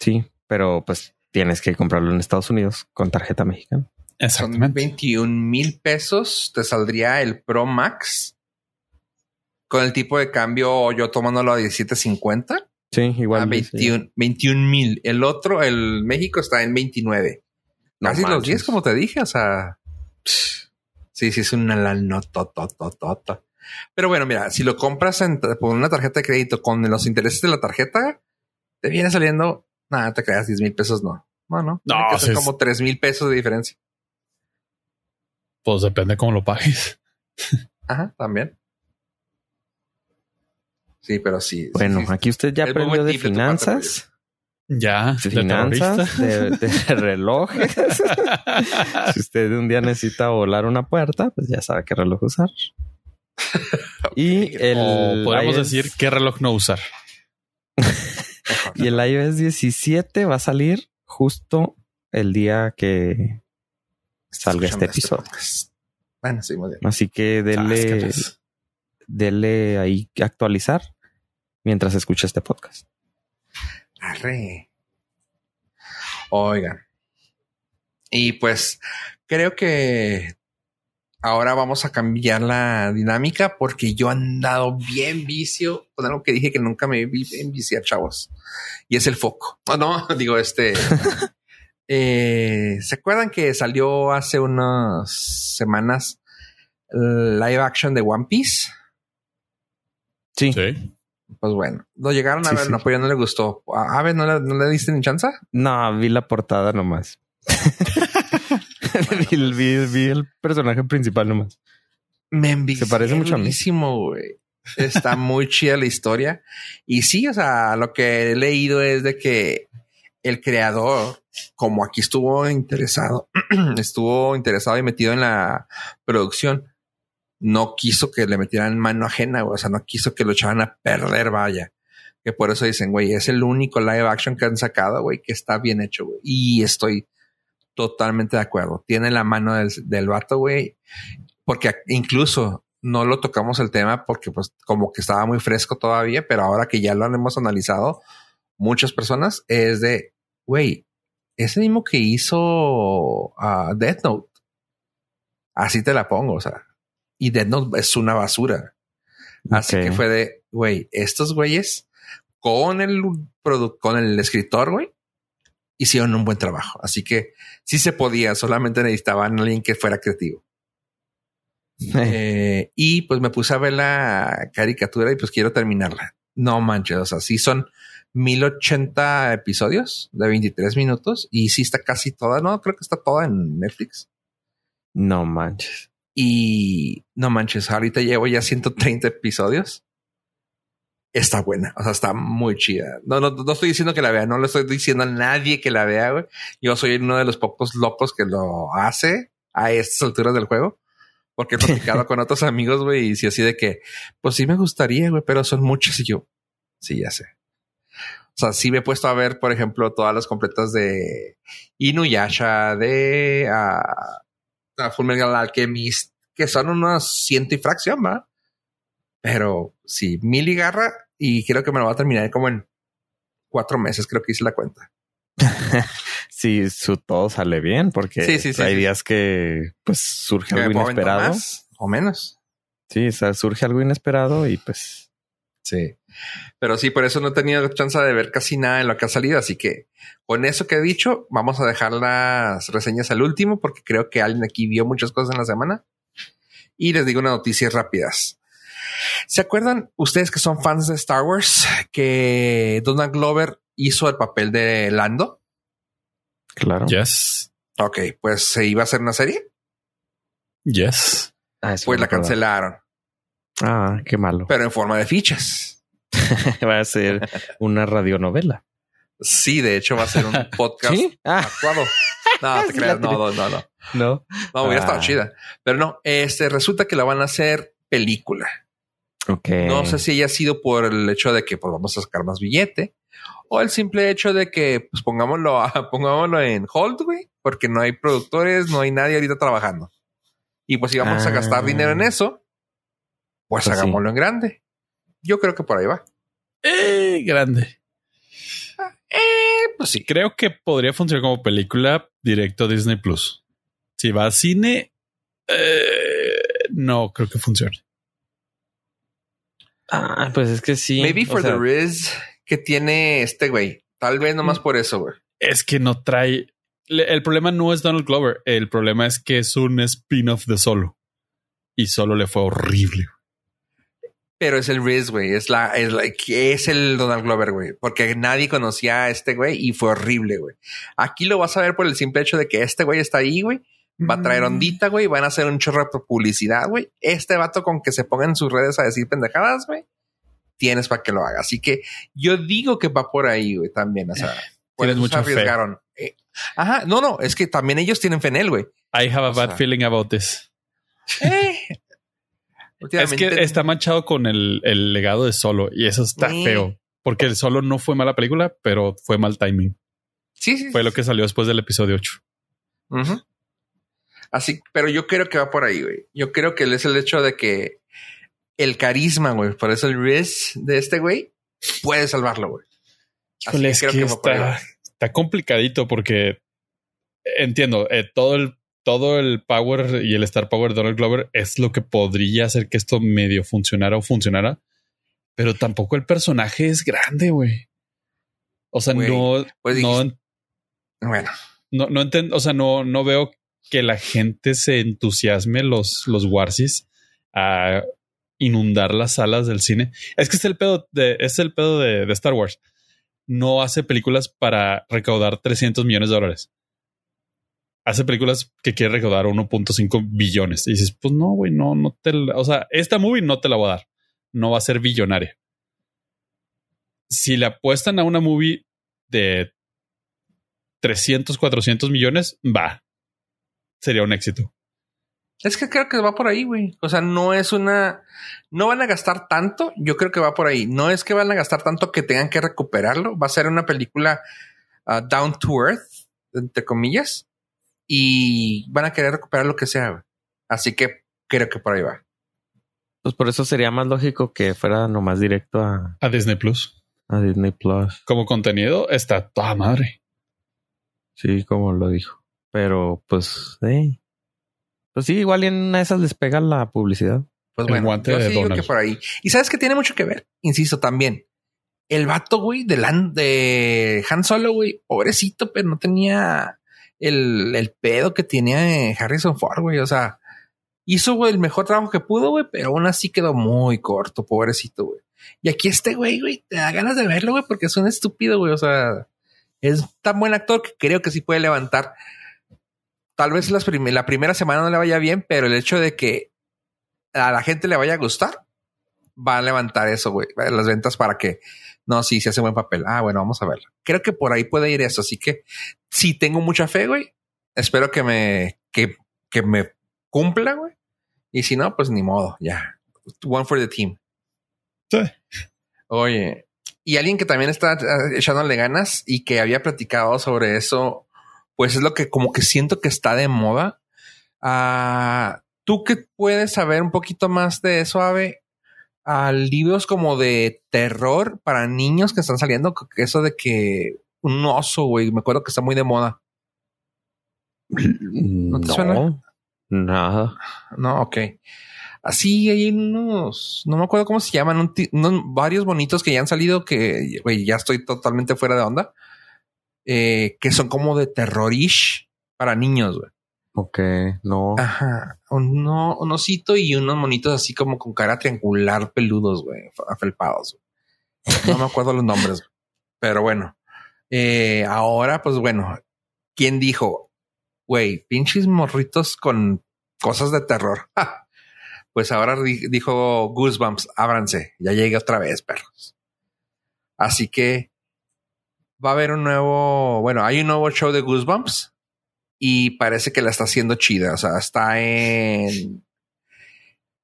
Sí, pero pues tienes que comprarlo en Estados Unidos con tarjeta mexicana. Son Exactamente. 21 mil pesos. Te saldría el Pro Max con el tipo de cambio yo tomándolo a 17.50 Sí, igual. a dice. 21 21 mil. El otro, el México está en 29. No Casi los manches. 10, como te dije. O sea, sí, sí, es una lanototototota. Pero bueno, mira, si lo compras en, por una tarjeta de crédito con los intereses de la tarjeta, te viene saliendo, nada, te creas 10 mil pesos, no. No, no. No, que ser como 3 mil pesos de diferencia. Pues depende cómo lo pagues. Ajá, también. Sí, pero sí. Bueno, sí. aquí usted ya aprendió de finanzas, Ya, de finanzas, de, de relojes. si usted un día necesita volar una puerta, pues ya sabe qué reloj usar. Y el o podemos iOS decir qué reloj no usar. y el iOS 17 va a salir justo el día que salga este episodio. podcast. Bueno, sí, muy bien. Así que dele, dele ahí actualizar mientras escucha este podcast. Arre. Oigan. Y pues creo que ahora vamos a cambiar la dinámica porque yo he andado bien vicio con algo que dije que nunca me vi en viciar, chavos. Y es el foco. No, no, digo este. eh, ¿Se acuerdan que salió hace unas semanas el live action de One Piece? Sí, Sí. Pues bueno, lo llegaron a Sí, ver, sí. no, pues ya no le gustó. A Ave, ¿no le, no le diste ni chance? no, vi la portada nomás. vi, el- vi- vi el personaje principal nomás. Me envicié Se parece mucho a mí. Está muy chida la historia. Y sí, o sea, lo que he leído es de que el creador, como aquí estuvo interesado, estuvo interesado y metido en la producción, no quiso que le metieran mano ajena, güey. O sea, no quiso que lo echaran a perder, vaya. Que por eso dicen, güey, es el único live action que han sacado, güey, que está bien hecho, güey. Y estoy totalmente de acuerdo. Tiene la mano del, del vato, güey. Porque incluso no lo tocamos el tema porque pues como que estaba muy fresco todavía, pero ahora que ya lo hemos analizado, muchas personas es de, güey, ese mismo que hizo a Death Note. Así te la pongo, o sea. Y Death Note es una basura. Así que fue de, güey, estos güeyes con el con el escritor, güey, hicieron un buen trabajo. Así que sí se podía, solamente necesitaban a alguien que fuera creativo. Eh, y pues me puse a ver la caricatura y pues quiero terminarla. No manches, o sea, sí son 1080 episodios de 23 minutos y sí está casi toda, no, creo que está toda en Netflix. No manches. Y no manches, ahorita llevo ya 130 episodios. Está buena, o sea, está muy chida. No, no, no estoy diciendo que la vea, no le estoy diciendo a nadie que la vea, güey. Yo soy uno de los pocos locos que lo hace a estas alturas del juego. Porque he platicado con otros amigos, güey, y si así de que, pues sí me gustaría, güey, pero son muchos y yo, sí, ya sé. O sea, sí me he puesto a ver, por ejemplo, todas las completas de Inuyasha, de ah, Full Metal Alchemist, que son unos ciento y fracción, ¿va? Pero sí, mil y garra, y creo que me lo va a terminar como en cuatro meses, creo que hice la cuenta. Si su todo sale bien, porque Sí, sí, sí, hay días que pues surge Que algo inesperado. más o menos. Sí, o sea, surge algo inesperado y pues Sí. Pero sí, por eso no he tenido chance de ver casi nada en lo que ha salido. Así que con eso que he dicho, vamos a dejar las reseñas al último, porque creo que alguien aquí vio muchas cosas en la semana. Y les digo unas noticias rápidas. ¿Se acuerdan ustedes que son fans de Star Wars que Donald Glover hizo el papel de Lando? claro. Yes. Ok, pues se iba a hacer una serie, Yes. Ah, pues la cancelaron, Ah, qué malo. pero en forma de fichas. va a ser una radionovela. Sí, de hecho va a ser un podcast ¿Sí? Ah, actuado. No, te creas, no, no, no, no. no. No, hubiera estado Ah. chida. Pero no, este resulta que la van a hacer película. Ok. No sé si haya sido por el hecho de que pues vamos a sacar más billete o el simple hecho de que pues pongámoslo, a- pongámoslo en hold, güey, porque no hay productores, no hay nadie ahorita trabajando. Y pues si vamos a gastar Ah. dinero en eso, pues, Pues sí. hagámoslo en grande. Yo creo que por ahí va. Eh, grande. Eh, pues sí. Creo que podría funcionar como película directo a Disney Plus. Si va a cine, eh, no creo que funcione. Ah, pues es que sí. Maybe o for sea, the Riz que tiene este güey. Tal vez nomás por eso, güey. Es que no trae. El problema no es Donald Glover. El problema es que es un spin-off de solo. Y solo le fue horrible. Pero es el Riz, güey. Es la, es la, es el Donald Glover, güey. Porque nadie conocía a este güey y fue horrible, güey. Aquí lo vas a ver por el simple hecho de que este güey está ahí, güey. Va a traer Mm. ondita, güey. Van a hacer un chorro de publicidad, güey. Este vato con que se ponga en sus redes a decir pendejadas, güey. Tienes para que lo haga. Así que yo digo que va por ahí, güey, también. O sea, se mucha fe. Eh, ajá, no, no, es que también ellos tienen fe en él, güey. I have a O bad sea, feeling about this. Eh. Es que está manchado con el, el legado de solo y eso está feo. Porque el solo no fue mala película, pero fue mal timing. Sí, sí. Fue lo que salió después del episodio 8. Ujú. Así, pero yo creo que va por ahí, güey. Yo creo que es el hecho de que el carisma, güey, por eso el Riz de este güey puede salvarlo, güey. Así Híjole, es creo que va por ahí, está, güey. está complicadito porque entiendo, eh, todo el todo el power y el star power de Donald Glover es lo que podría hacer que esto medio funcionara o funcionara, pero tampoco el personaje es grande, güey. O sea, no, pues no, Bueno, no, no entiendo, o sea, no, no veo que la gente se entusiasme los, los Warsis a inundar las salas del cine. Es que es el pedo de, es el pedo de, de Star Wars. No hace películas para recaudar 300 millones de dólares. Hace películas que quiere recaudar 1.5 billones. Y dices, pues no, güey, no, no te la, o sea, esta movie no te la voy a dar. No va a ser billonaria. Si le apuestan a una movie de 300, 400 millones, va. Sería un éxito. es que creo que va por ahí, güey. O sea, no es una. No van a gastar tanto. Yo creo que va por ahí. No es que van a gastar tanto que tengan que recuperarlo. Va a ser una película ah, down to earth, entre comillas. Y van a querer recuperar lo que sea, güey. Así que creo que por ahí va. Pues por eso sería más lógico que fuera nomás directo a, A Disney Plus. a Disney Plus. Como contenido está toda madre. Sí, como lo dijo. Pero pues, sí. Pues sí, igual en una de esas les pega la publicidad. Pues El bueno, guante yo de sí digo Donald. que por ahí. Y sabes que tiene mucho que ver, insisto, también. El vato, güey, de, Lan- de Han Solo, güey, pobrecito, pero no tenía el, el pedo que tenía Harrison Ford, güey. O sea, hizo el mejor trabajo que pudo, güey, pero aún así quedó muy corto, pobrecito, güey. Y aquí este güey, güey, te da ganas de verlo, güey, porque es un estúpido, güey. O sea, es tan buen actor que creo que sí puede levantar. Tal vez las la primera semana no le vaya bien, pero el hecho de que a la gente le vaya a gustar, va a levantar eso, güey, las ventas para que no, sí, se hace buen papel. Ah, bueno, vamos a verlo. Creo que por ahí puede ir eso. Así que sí tengo mucha fe, güey. Espero que me, que, que me cumpla, güey. Y si no, pues ni modo, ya. One for the team. Sí. Oye, y alguien que también está eh, echándole ganas y que había platicado sobre eso, pues es lo que como que siento que está de moda. Ah, Tú que puedes saber un poquito más de eso, Ave, a libros como de terror para niños que están saliendo, eso de que un oso, güey, me acuerdo que está muy de moda. ¿No te suena? Nada. No, ok. Así hay unos, no me acuerdo cómo se llaman, un ti- unos- varios bonitos que ya han salido que, güey, ya estoy totalmente fuera de onda, eh, que son como de terrorish para niños, güey. Ok, no. Ajá, un, no- un osito y unos monitos así como con cara triangular peludos, güey, afelpados. No me acuerdo los nombres, pero bueno. Eh, ahora, pues bueno, ¿quién dijo? Güey, pinches morritos con cosas de terror. Pues ahora di- dijo Goosebumps, ábranse, ya llegué otra vez, perros. Así que va a haber un nuevo, bueno, hay un nuevo show de Goosebumps y parece que la está haciendo chida. O sea, está en,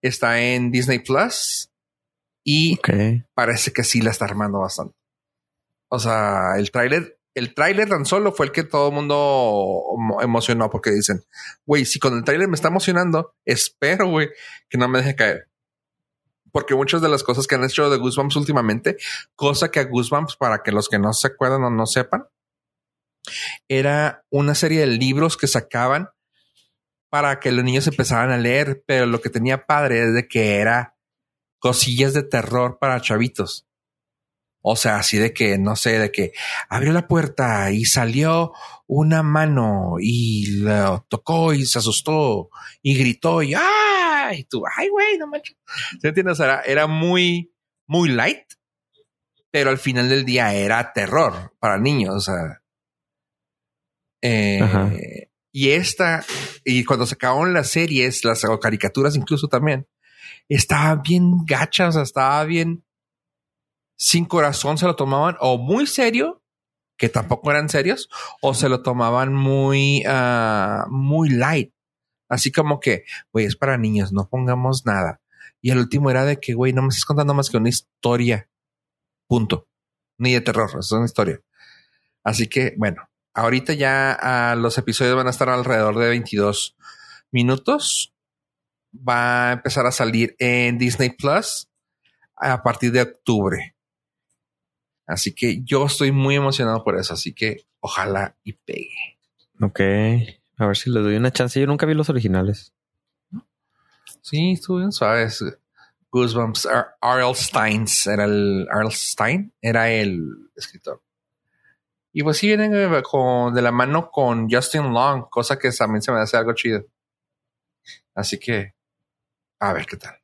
está en Disney Plus y parece que sí la está armando bastante. O sea, el tráiler, el tráiler tan solo fue el que todo el mundo emo- emocionó porque dicen, güey, si con el tráiler me está emocionando, espero, güey, que no me deje caer. Porque muchas de las cosas que han hecho de Goosebumps últimamente, cosa que a Goosebumps, para que los que no se acuerdan o no sepan, era una serie de libros que sacaban para que los niños empezaran a leer, pero lo que tenía padre es de que era cosillas de terror para chavitos. O sea, así de que, no sé, de que abrió la puerta y salió una mano y lo tocó y se asustó y gritó y ¡ay! Y tú, ¡ay, güey! No manches. ¿Sí entiendes? O sea, era, era muy, muy light, pero al final del día era terror para niños. O sea, eh, y esta, y cuando se acabaron las series, las caricaturas incluso también, estaba bien gacha, o sea, estaba bien sin corazón, se lo tomaban o muy serio, que tampoco eran serios, o se lo tomaban muy, ah, muy light. Así como que, güey, es para niños, no pongamos nada. Y el último era de que, güey, no me estás contando más que una historia. Punto. Ni de terror, es una historia. Así que, bueno, ahorita ya ah, los episodios van a estar alrededor de 22 minutos. Va a empezar a salir en Disney Plus a partir de octubre. Así que yo estoy muy emocionado por eso. Así que ojalá y pegue. Ok. A ver si le doy una chance. Yo nunca vi los originales. Sí, estuvo bien suaves. Goosebumps. R. R.L. Steins era el R.L. Stein era el escritor. Y pues sí vienen eh, con, de la mano con Justin Long, cosa que también se me hace algo chido. Así que a ver qué tal.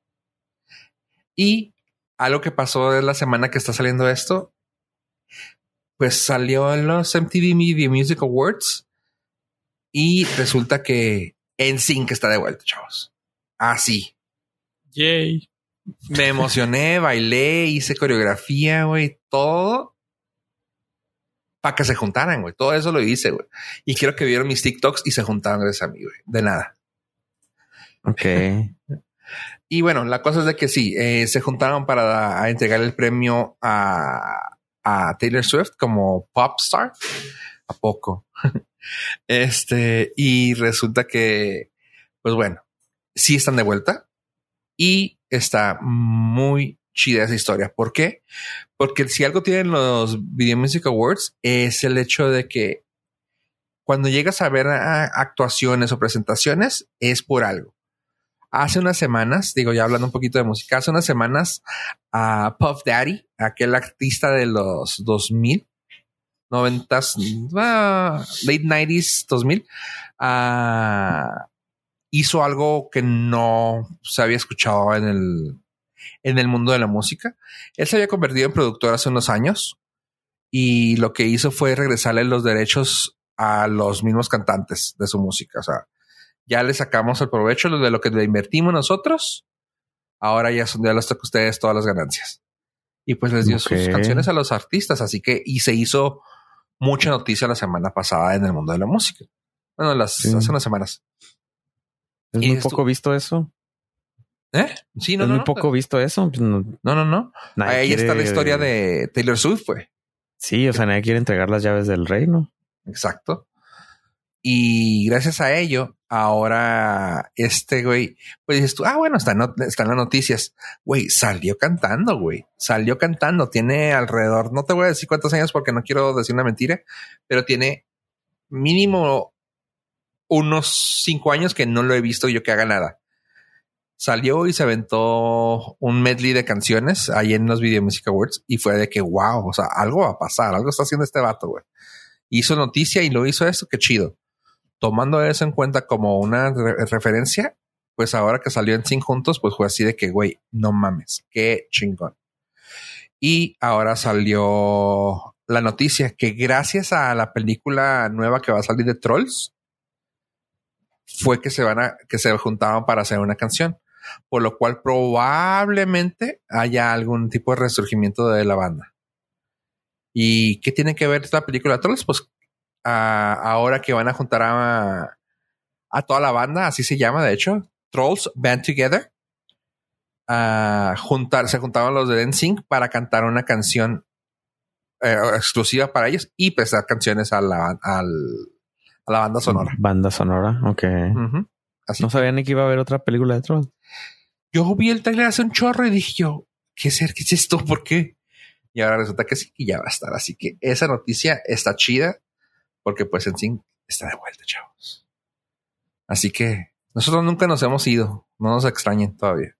Y algo que pasó en la semana que está saliendo esto, pues salió en los MTV Media Music Awards y resulta que NSYNC está de vuelta, chavos. Así. Yay. Me emocioné, bailé, hice coreografía, güey, todo para que se juntaran, güey. Todo eso lo hice, güey. Y quiero que vieron mis TikToks y se juntaron gracias a mí, güey. De nada. Ok. Y bueno, la cosa es de que sí, eh, se juntaron para a entregar el premio a, a Taylor Swift como pop star. ¿A poco? este, y resulta que, pues bueno, sí están de vuelta y está muy chida esa historia. ¿Por qué? Porque si algo tienen los Video Music Awards es el hecho de que cuando llegas a ver actuaciones o presentaciones es por algo. Hace unas semanas, digo ya hablando un poquito de música, hace unas semanas a Puff Daddy, aquel artista de los 2000, 90s, ah, late 90s, 2000, ah, hizo algo que no se había escuchado en el, en el mundo de la música. Él se había convertido en productor hace unos años y lo que hizo fue regresarle los derechos a los mismos cantantes de su música. O sea, ya le sacamos el provecho de lo que le invertimos nosotros. Ahora ya son, ya les toca a ustedes todas las ganancias. Y pues les dio sus canciones a los artistas. Así que, y se hizo mucha noticia la semana pasada en el mundo de la música. Bueno, las, Sí. hace unas semanas. Es Y muy poco visto eso. ¿Eh? Sí, no, es no, muy no. poco visto eso. Pues no- No, no, Ahí está la quiere- historia de Taylor Swift, güey. Sí, o sea, nadie quiere entregar las llaves del reino. Exacto. Y gracias a ello, ahora este güey, pues dices tú, ah, bueno, está, no, está en las noticias. Güey, salió cantando, güey. Salió cantando. Tiene alrededor, no te voy a decir cuántos años porque no quiero decir una mentira, pero tiene mínimo unos cinco años que no lo he visto yo que haga nada. Salió y se aventó un medley de canciones ahí en los Video Music Awards y fue de que, wow, o sea, algo va a pasar, algo está haciendo este vato, güey hizo noticia y lo hizo esto, qué chido. Tomando eso en cuenta como una re- referencia, pues ahora que salió en Sin Juntos, pues fue así de que, güey, no mames, qué chingón. Y ahora salió la noticia que gracias a la película nueva que va a salir de Trolls, fue que se van a, que se juntaban para hacer una canción. Por lo cual probablemente haya algún tipo de resurgimiento de la banda. ¿Y qué tiene que ver esta película Trolls? Pues ah, ahora que van a juntar a, a toda la banda, así se llama, de hecho, Trolls Band Together. A juntar, se juntaban los de NSYNC para cantar una canción eh, exclusiva para ellos y prestar canciones a la, al, a la banda sonora. Banda sonora, ok. Así. No sabía ni que iba a haber otra película de Trolls. Yo vi el trailer hace un chorro y dije yo, ¿qué es, ¿qué es esto? ¿Por qué? Y ahora resulta que sí, y ya va a estar. Así que esa noticia está chida porque pues en sí está de vuelta, chavos. Así que nosotros nunca nos hemos ido. No nos extrañen todavía.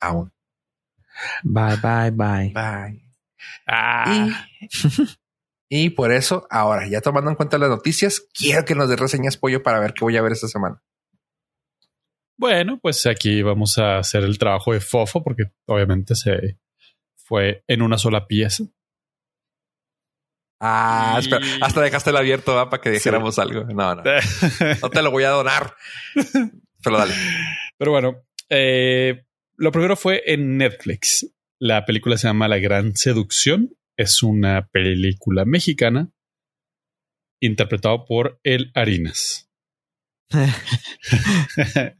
Aún. Bye, bye, bye. Bye. Ah, Y, y por eso, ahora, ya tomando en cuenta las noticias, quiero que nos dé reseñas pollo para ver qué voy a ver esta semana. Bueno, pues aquí vamos a hacer el trabajo de Fofo porque obviamente se fue en una sola pieza. Ah, Y- espera, hasta dejaste el abierto ¿va? para que dijéramos algo. No, no, no te lo voy a donar. Pero dale. Pero bueno, eh, lo primero fue en Netflix. La película se llama La Gran Seducción. Es una película mexicana interpretado por El Harinas.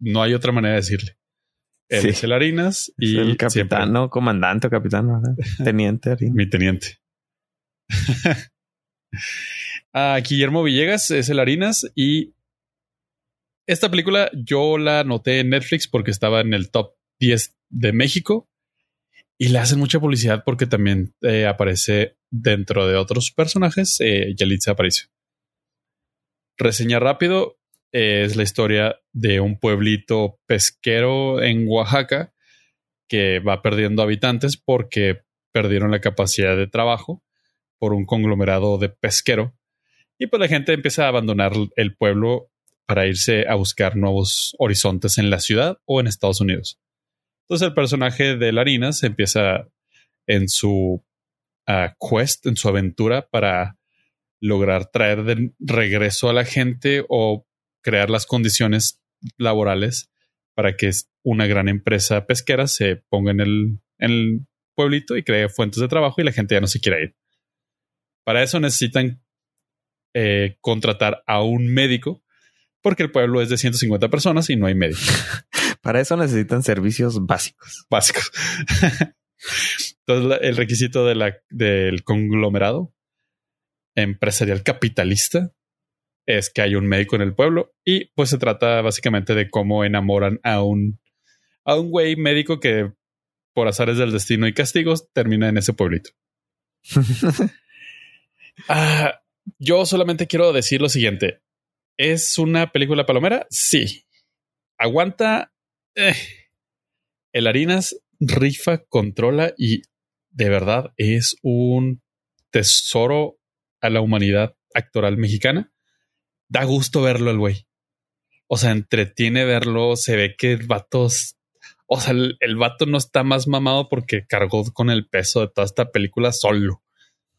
no hay otra manera de decirle. Él Sí. es el Harinas y el siempre- capitán, no, comandante o capitán. Teniente. Mi teniente. Ah, Guillermo Villegas es el Harinas y esta película yo la noté en Netflix porque estaba en el top 10 de México y le hacen mucha publicidad porque también eh, aparece dentro de otros personajes eh, Yalitza Aparicio. Reseña rápido es la historia de un pueblito pesquero en Oaxaca que va perdiendo habitantes porque perdieron la capacidad de trabajo por un conglomerado de pesquero. Y pues la gente empieza a abandonar el pueblo para irse a buscar nuevos horizontes en la ciudad o en Estados Unidos. Entonces el personaje de Larinas empieza en su ah, quest, en su aventura para lograr traer de regreso a la gente o crear las condiciones laborales para que una gran empresa pesquera se ponga en el, en el pueblito y cree fuentes de trabajo y la gente ya no se quiere ir. Para eso necesitan eh, contratar a un médico porque el pueblo es de 150 personas y no hay médico Para eso necesitan servicios básicos. básicos. Entonces, el requisito de la, del conglomerado empresarial capitalista es que hay un médico en el pueblo y pues se trata básicamente de cómo enamoran a un a un güey médico que por azares del destino y castigos termina en ese pueblito. Ah, yo solamente quiero decir lo siguiente. ¿Es una película palomera? Sí. ¿Aguanta? Eh. El Harinas rifa, controla y de verdad es un tesoro a la humanidad actoral mexicana. Da gusto verlo el güey. O sea, entretiene verlo. Se ve que el vato... O sea, el, el vato no está más mamado porque cargó con el peso de toda esta película solo.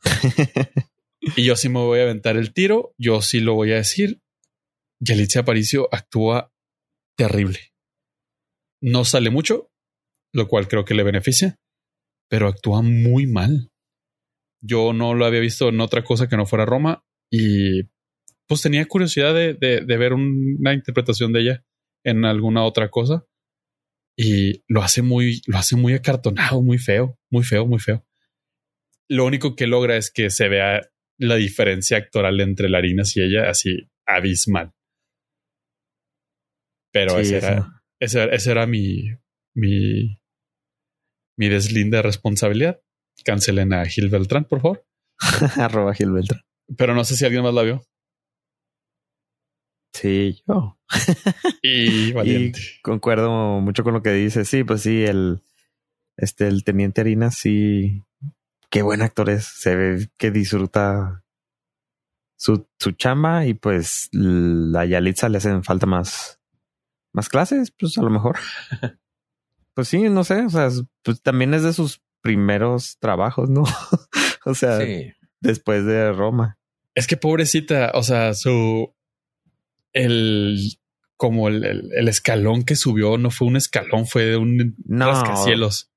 Y yo sí me voy a aventar el tiro. Yo sí lo voy a decir. Yalitza Aparicio actúa terrible. No sale mucho, lo cual creo que le beneficia, pero actúa muy mal. Yo no lo había visto en otra cosa que no fuera Roma y pues tenía curiosidad de, de- de ver un- una interpretación de ella en alguna otra cosa y lo hace muy, lo hace muy acartonado, muy feo, muy feo, muy feo. Lo único que logra es que se vea la diferencia actoral entre Larinas y ella así abismal. Pero Sí, ese, era, ese, ese era mi, mi, mi deslinde de responsabilidad. Cancelen a Gil Beltrán, por favor. Arroba Gil Beltrán. Pero no sé si alguien más la vio. Sí, yo. Y valiente. Concuerdo mucho con lo que dice. Sí, pues sí, el, este, el teniente Harina, sí. Qué buen actor es. Se ve que disfruta su, su chamba y pues la Yalitza le hacen falta más, más clases, pues a lo mejor. pues sí, no sé. O sea, es- pues también es de sus primeros trabajos, ¿no? o sea, Sí. después de Roma. Es que pobrecita, o sea, su el como el, el- el escalón que subió no fue un escalón, fue de un No. rascacielos.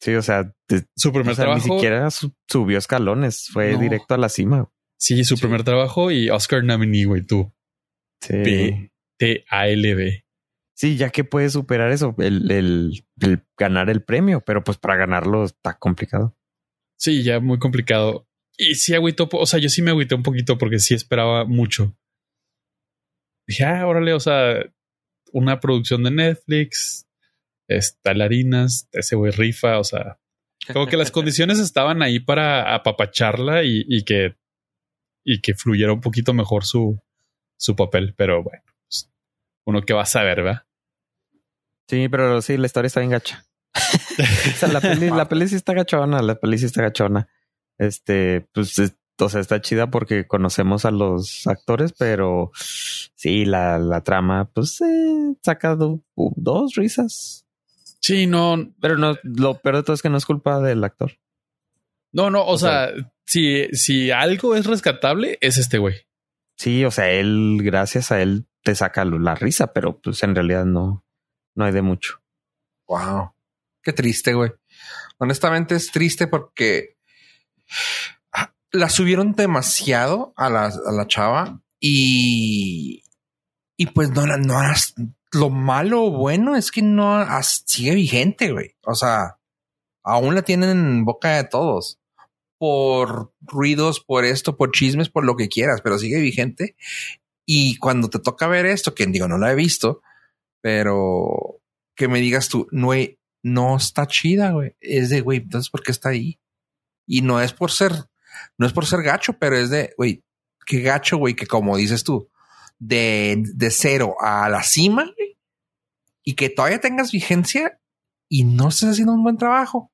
Sí, o sea, te- Su primer o sea, trabajo. ni siquiera su- subió escalones, fue No. directo a la cima. Sí, su primer trabajo y Oscar nominee, güey, tú. Sí. P- T-A-L-B. Sí, ya que puedes superar eso, el, el- el ganar el premio, pero pues para ganarlo está complicado. Sí, ya muy complicado. Y sí agüito, o sea, yo sí me agüité un poquito porque sí esperaba mucho. Dije, ah, órale, o sea, una producción de Netflix, es, bailarinas, ese güey rifa, o sea, como que las condiciones estaban ahí para apapacharla y, y que y que fluyera un poquito mejor su, su papel, pero bueno, pues, uno que va a saber, ¿verdad? Sí, pero sí, la historia está bien gacha. O sea, la peli, la peli sí está gachona, la peli sí está gachona. Este, pues, es- o sea, está chida porque conocemos a los actores, pero sí, la, la trama, pues, eh, saca do- dos risas. Sí, no, Pero no, lo peor de todo es que no es culpa del actor. no, no, o, O sea- sea, si, si algo es rescatable, es este güey. Sí, o sea, él, gracias a él, te saca la risa, pero pues en realidad no, no hay de mucho. Wow. Qué triste, güey. Honestamente es triste porque la subieron demasiado a la, a la chava y, y pues no, no lo malo o bueno es que no sigue vigente, güey. O sea, aún la tienen en boca de todos por ruidos, por esto, por chismes, por lo que quieras, pero sigue vigente. Y cuando te toca ver esto, que digo, no la he visto, pero que me digas tú, no, no está chida, güey. Es de, güey, entonces, ¿por qué está ahí? Y no es por ser, no es por ser gacho, pero es de, güey, qué gacho, güey, que como dices tú, de, de cero a la cima, y que todavía tengas vigencia y no estés haciendo un buen trabajo.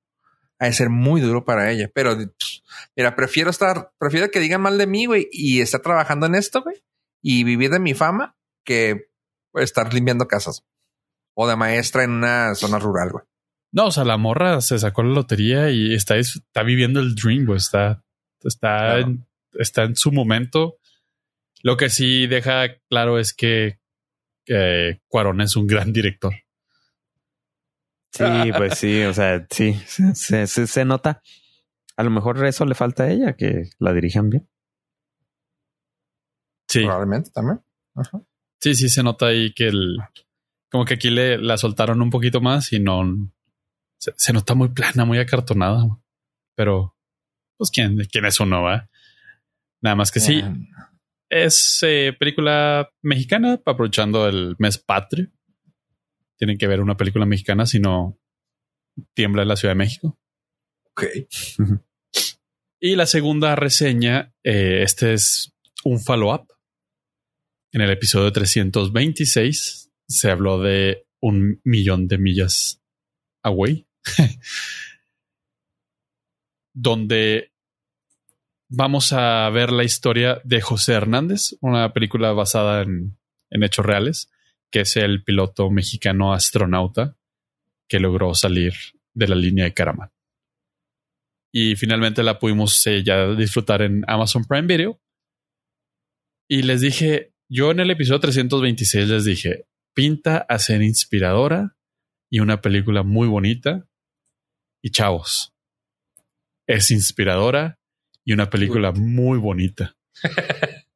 Ha de ser muy duro para ella, pero pff, mira, prefiero estar, prefiero que digan mal de mí, güey, y estar trabajando en esto, güey, y vivir de mi fama que estar limpiando casas o de maestra en una zona rural, güey. No, o sea, la morra se sacó la lotería y está, está viviendo el dream, güey. Está, está, Claro. en, está en su momento. Lo que sí deja claro es que eh, Cuarón es un gran director. Sí, pues sí, o sea, sí, se, se- se nota. A lo mejor eso le falta a ella, que la dirijan bien. Sí, Probablemente también. Ajá. sí, sí se nota ahí que el, como que aquí le la soltaron un poquito más y no se, se nota muy plana, muy acartonada. Pero, pues, ¿quién, quién es uno, va? Nada más que sí, Eh, Es eh, película mexicana, aprovechando el mes patrio. Tienen que ver una película mexicana, si no tiembla en la Ciudad de México. Ok. Y la segunda reseña, eh, este es un follow-up. En el episodio 326 se habló de un millón de millas away, donde vamos a ver la historia de José Hernández, una película basada en, hechos reales, que es el piloto mexicano astronauta que logró salir de la línea de Karaman. Y finalmente la pudimos eh, ya disfrutar en Amazon Prime Video. Y les dije, yo en el episodio 326 les dije, pinta a ser inspiradora y una película muy bonita. Y chavos, es inspiradora y una película muy bonita.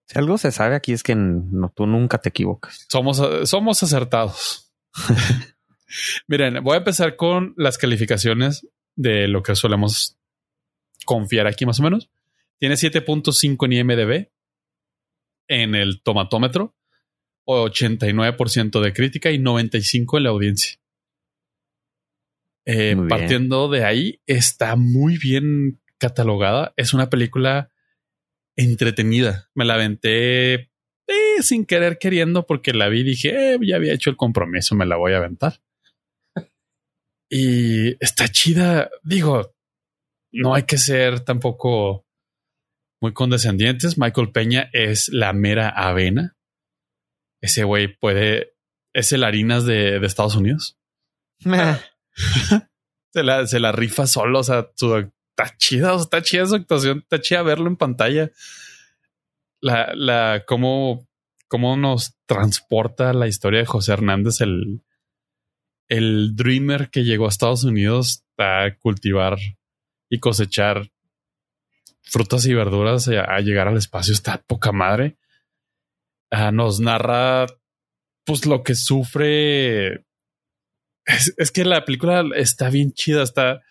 Si algo se sabe aquí es que no, tú nunca te equivocas. Somos, somos acertados. Miren, voy a empezar con las calificaciones de lo que solemos confiar aquí más o menos. Tiene 7.5 en IMDB en el tomatómetro, 89% de crítica y 95 en la audiencia. Eh, partiendo de ahí, está muy bien catalogada. Es una película entretenida. Me la aventé eh, sin querer queriendo porque la vi y dije, eh, ya había hecho el compromiso, me la voy a aventar. Y está chida. Digo, no hay que ser tampoco muy condescendientes. Michael Peña es la mera avena. Ese güey puede, es el harinas de, de Estados Unidos. Se la, se la rifa solo. O sea, su, está chida, está chida su actuación, está chida verlo en pantalla. La, la, cómo, cómo nos transporta la historia de José Hernández, el, el dreamer que llegó a Estados Unidos a cultivar y cosechar frutas y verduras a, a llegar al espacio. Está poca madre. Ah, nos narra pues lo que sufre. Es, es que la película está bien chida. Está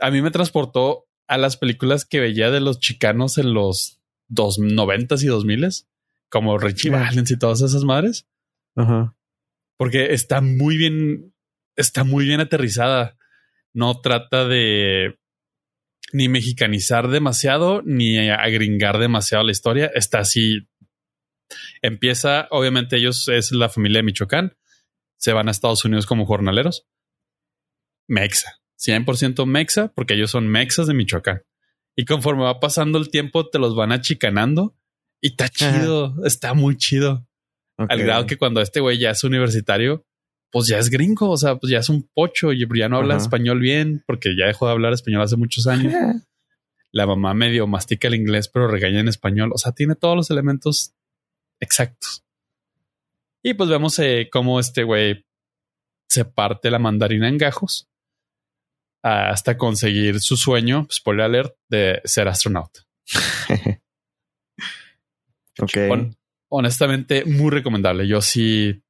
a mí me transportó a las películas que veía de los chicanos en los dos noventas y dos miles, como Richie. Valens y todas esas madres, Ajá. porque está muy bien, está muy bien aterrizada. No trata de ni mexicanizar demasiado ni agringar demasiado la historia. Está así. Empieza, obviamente, ellos es la familia de Michoacán. Se van a Estados Unidos como jornaleros. Mexa, 100% Mexa, porque ellos son Mexas de Michoacán. Y conforme va pasando el tiempo, te los van achicanando y está chido, está muy chido. Al grado que cuando este güey ya es universitario, pues ya es gringo, o sea, pues ya es un pocho y ya no habla Ajá. español bien porque ya dejó de hablar español hace muchos años. La mamá medio mastica el inglés, pero regaña en español. O sea, tiene todos los elementos exactos. Y pues vemos eh, cómo este güey se parte la mandarina en gajos hasta conseguir su sueño, spoiler alert, de ser astronauta. ok. Hon- honestamente, muy recomendable. Yo sí,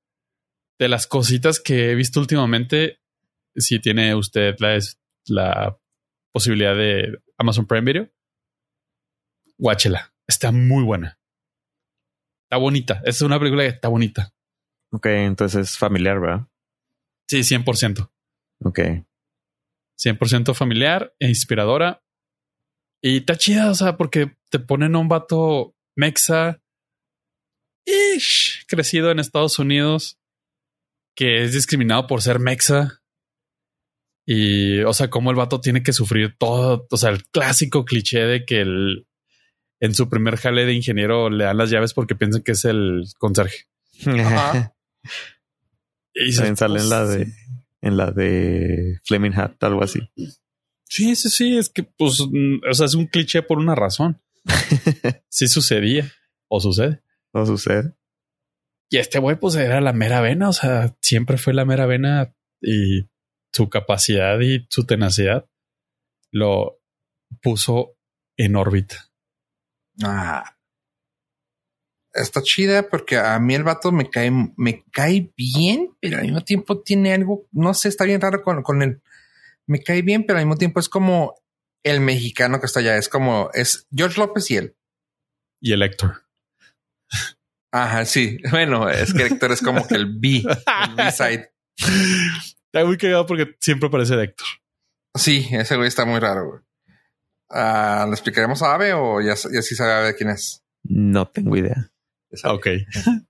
de las cositas que he visto últimamente, si tiene usted la, la posibilidad de Amazon Prime Video, guáchela. Está muy buena. Está bonita. Es una película que está bonita. Ok, entonces es familiar, ¿verdad? Sí, 100%. Ok. 100% familiar e inspiradora. Y está chida, o sea, porque te ponen a un vato mexa ish, crecido en Estados Unidos que es discriminado por ser mexa. Y, o sea, cómo el vato tiene que sufrir todo, o sea, el clásico cliché de que el, en su primer jale de ingeniero le dan las llaves porque piensan que es el conserje. Ajá. Y la pues, de en la de Flaming Hat, algo así. Sí, sí, sí, es que pues, mm, o sea, es un cliché por una razón. Sí sucedía o sucede. No sucede. Y este güey, pues era la mera vena, o sea, siempre fue la mera vena y su capacidad y su tenacidad lo puso en órbita. Ah. Está chida porque a mí el vato me cae, me cae bien, pero al mismo tiempo tiene algo, no sé, está bien raro con, con él. Me cae bien, pero al mismo tiempo es como el mexicano que está allá. Es como, es George López y él. Y el Héctor. Ajá, sí. Bueno, es que Héctor es como que el B, el B-side. Está muy cagado porque siempre parece de Héctor. Sí, ese güey está muy raro. güey. Ah, ¿Le explicaremos a Ave o ya, ya sí sabe quién es? No tengo idea. Sabe. Ok.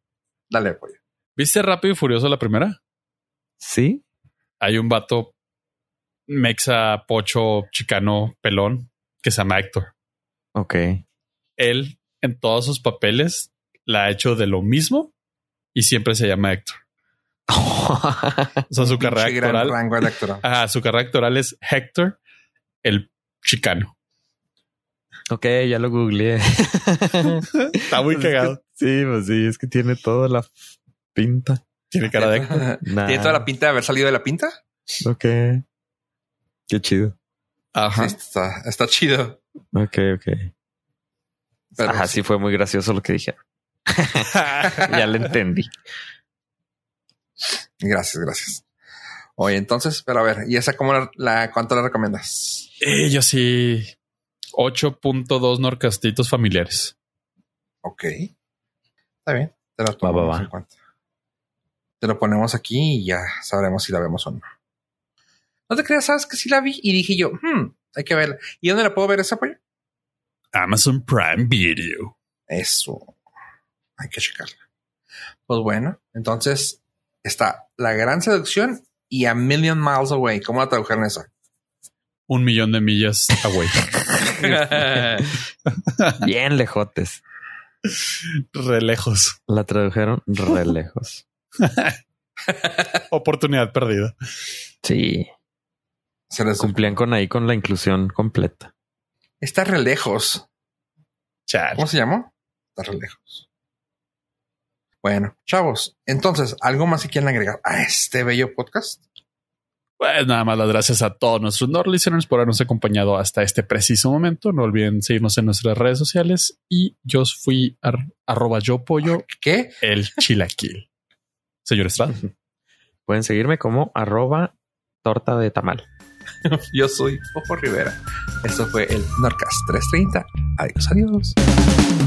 Dale, pollo. ¿Viste Rápido y Furioso la primera? Sí. Hay un vato mexa, pocho, chicano, pelón que se llama Héctor. Ok. Él en todos sus papeles la ha hecho de lo mismo y siempre se llama Héctor. O sea, su carrera actoral, rango electoral. ajá, su carrera actoral es Héctor, el chicano. Ok, ya lo googleé. Está muy cagado. sí, pues sí, es que tiene toda la pinta. Tiene cara de. Nah. ¿Tiene toda la pinta de haber salido de la pinta? Ok. Qué chido. Ajá. Sí, está, está chido. Ok, ok. Pero Ajá, sí fue muy gracioso lo que dije. ya lo entendí. Gracias, gracias. Oye, entonces, pero a ver, ¿y esa cómo la, la- cuánto la recomiendas? Eh, yo sí. 8.2 norcastitos familiares. Ok. Está bien. Te lo Va, va, tomamos va. en cuenta. Te lo ponemos aquí y ya sabremos si la vemos o no. No te creas, sabes que sí la vi y dije yo, hmm, hay que verla. ¿Y dónde la puedo ver esa pollo? Amazon Prime Video. Eso. Hay que checarla. Pues bueno, entonces está La Gran Seducción y A Million Miles Away. ¿Cómo la tradujeron esa? Un millón de millas away. Bien lejotes. Re lejos. La tradujeron re lejos. Oportunidad perdida. Sí. Se les Cumplían con ahí con la inclusión completa. Está re lejos. Chale. ¿Cómo se llamó? Está re lejos. Bueno, chavos, entonces, ¿algo más que quieran agregar a este bello podcast? Pues nada más las gracias a todos nuestros Nord listeners por habernos acompañado hasta este preciso momento. No olviden seguirnos en nuestras redes sociales y yo fui ar- arroba yo pollo ¿Qué? el chilaquil. Señor Estrada. Pueden seguirme como arroba torta de tamal. Yo soy Ojo Rivera. Esto fue el Norcast 330. Adiós, adiós.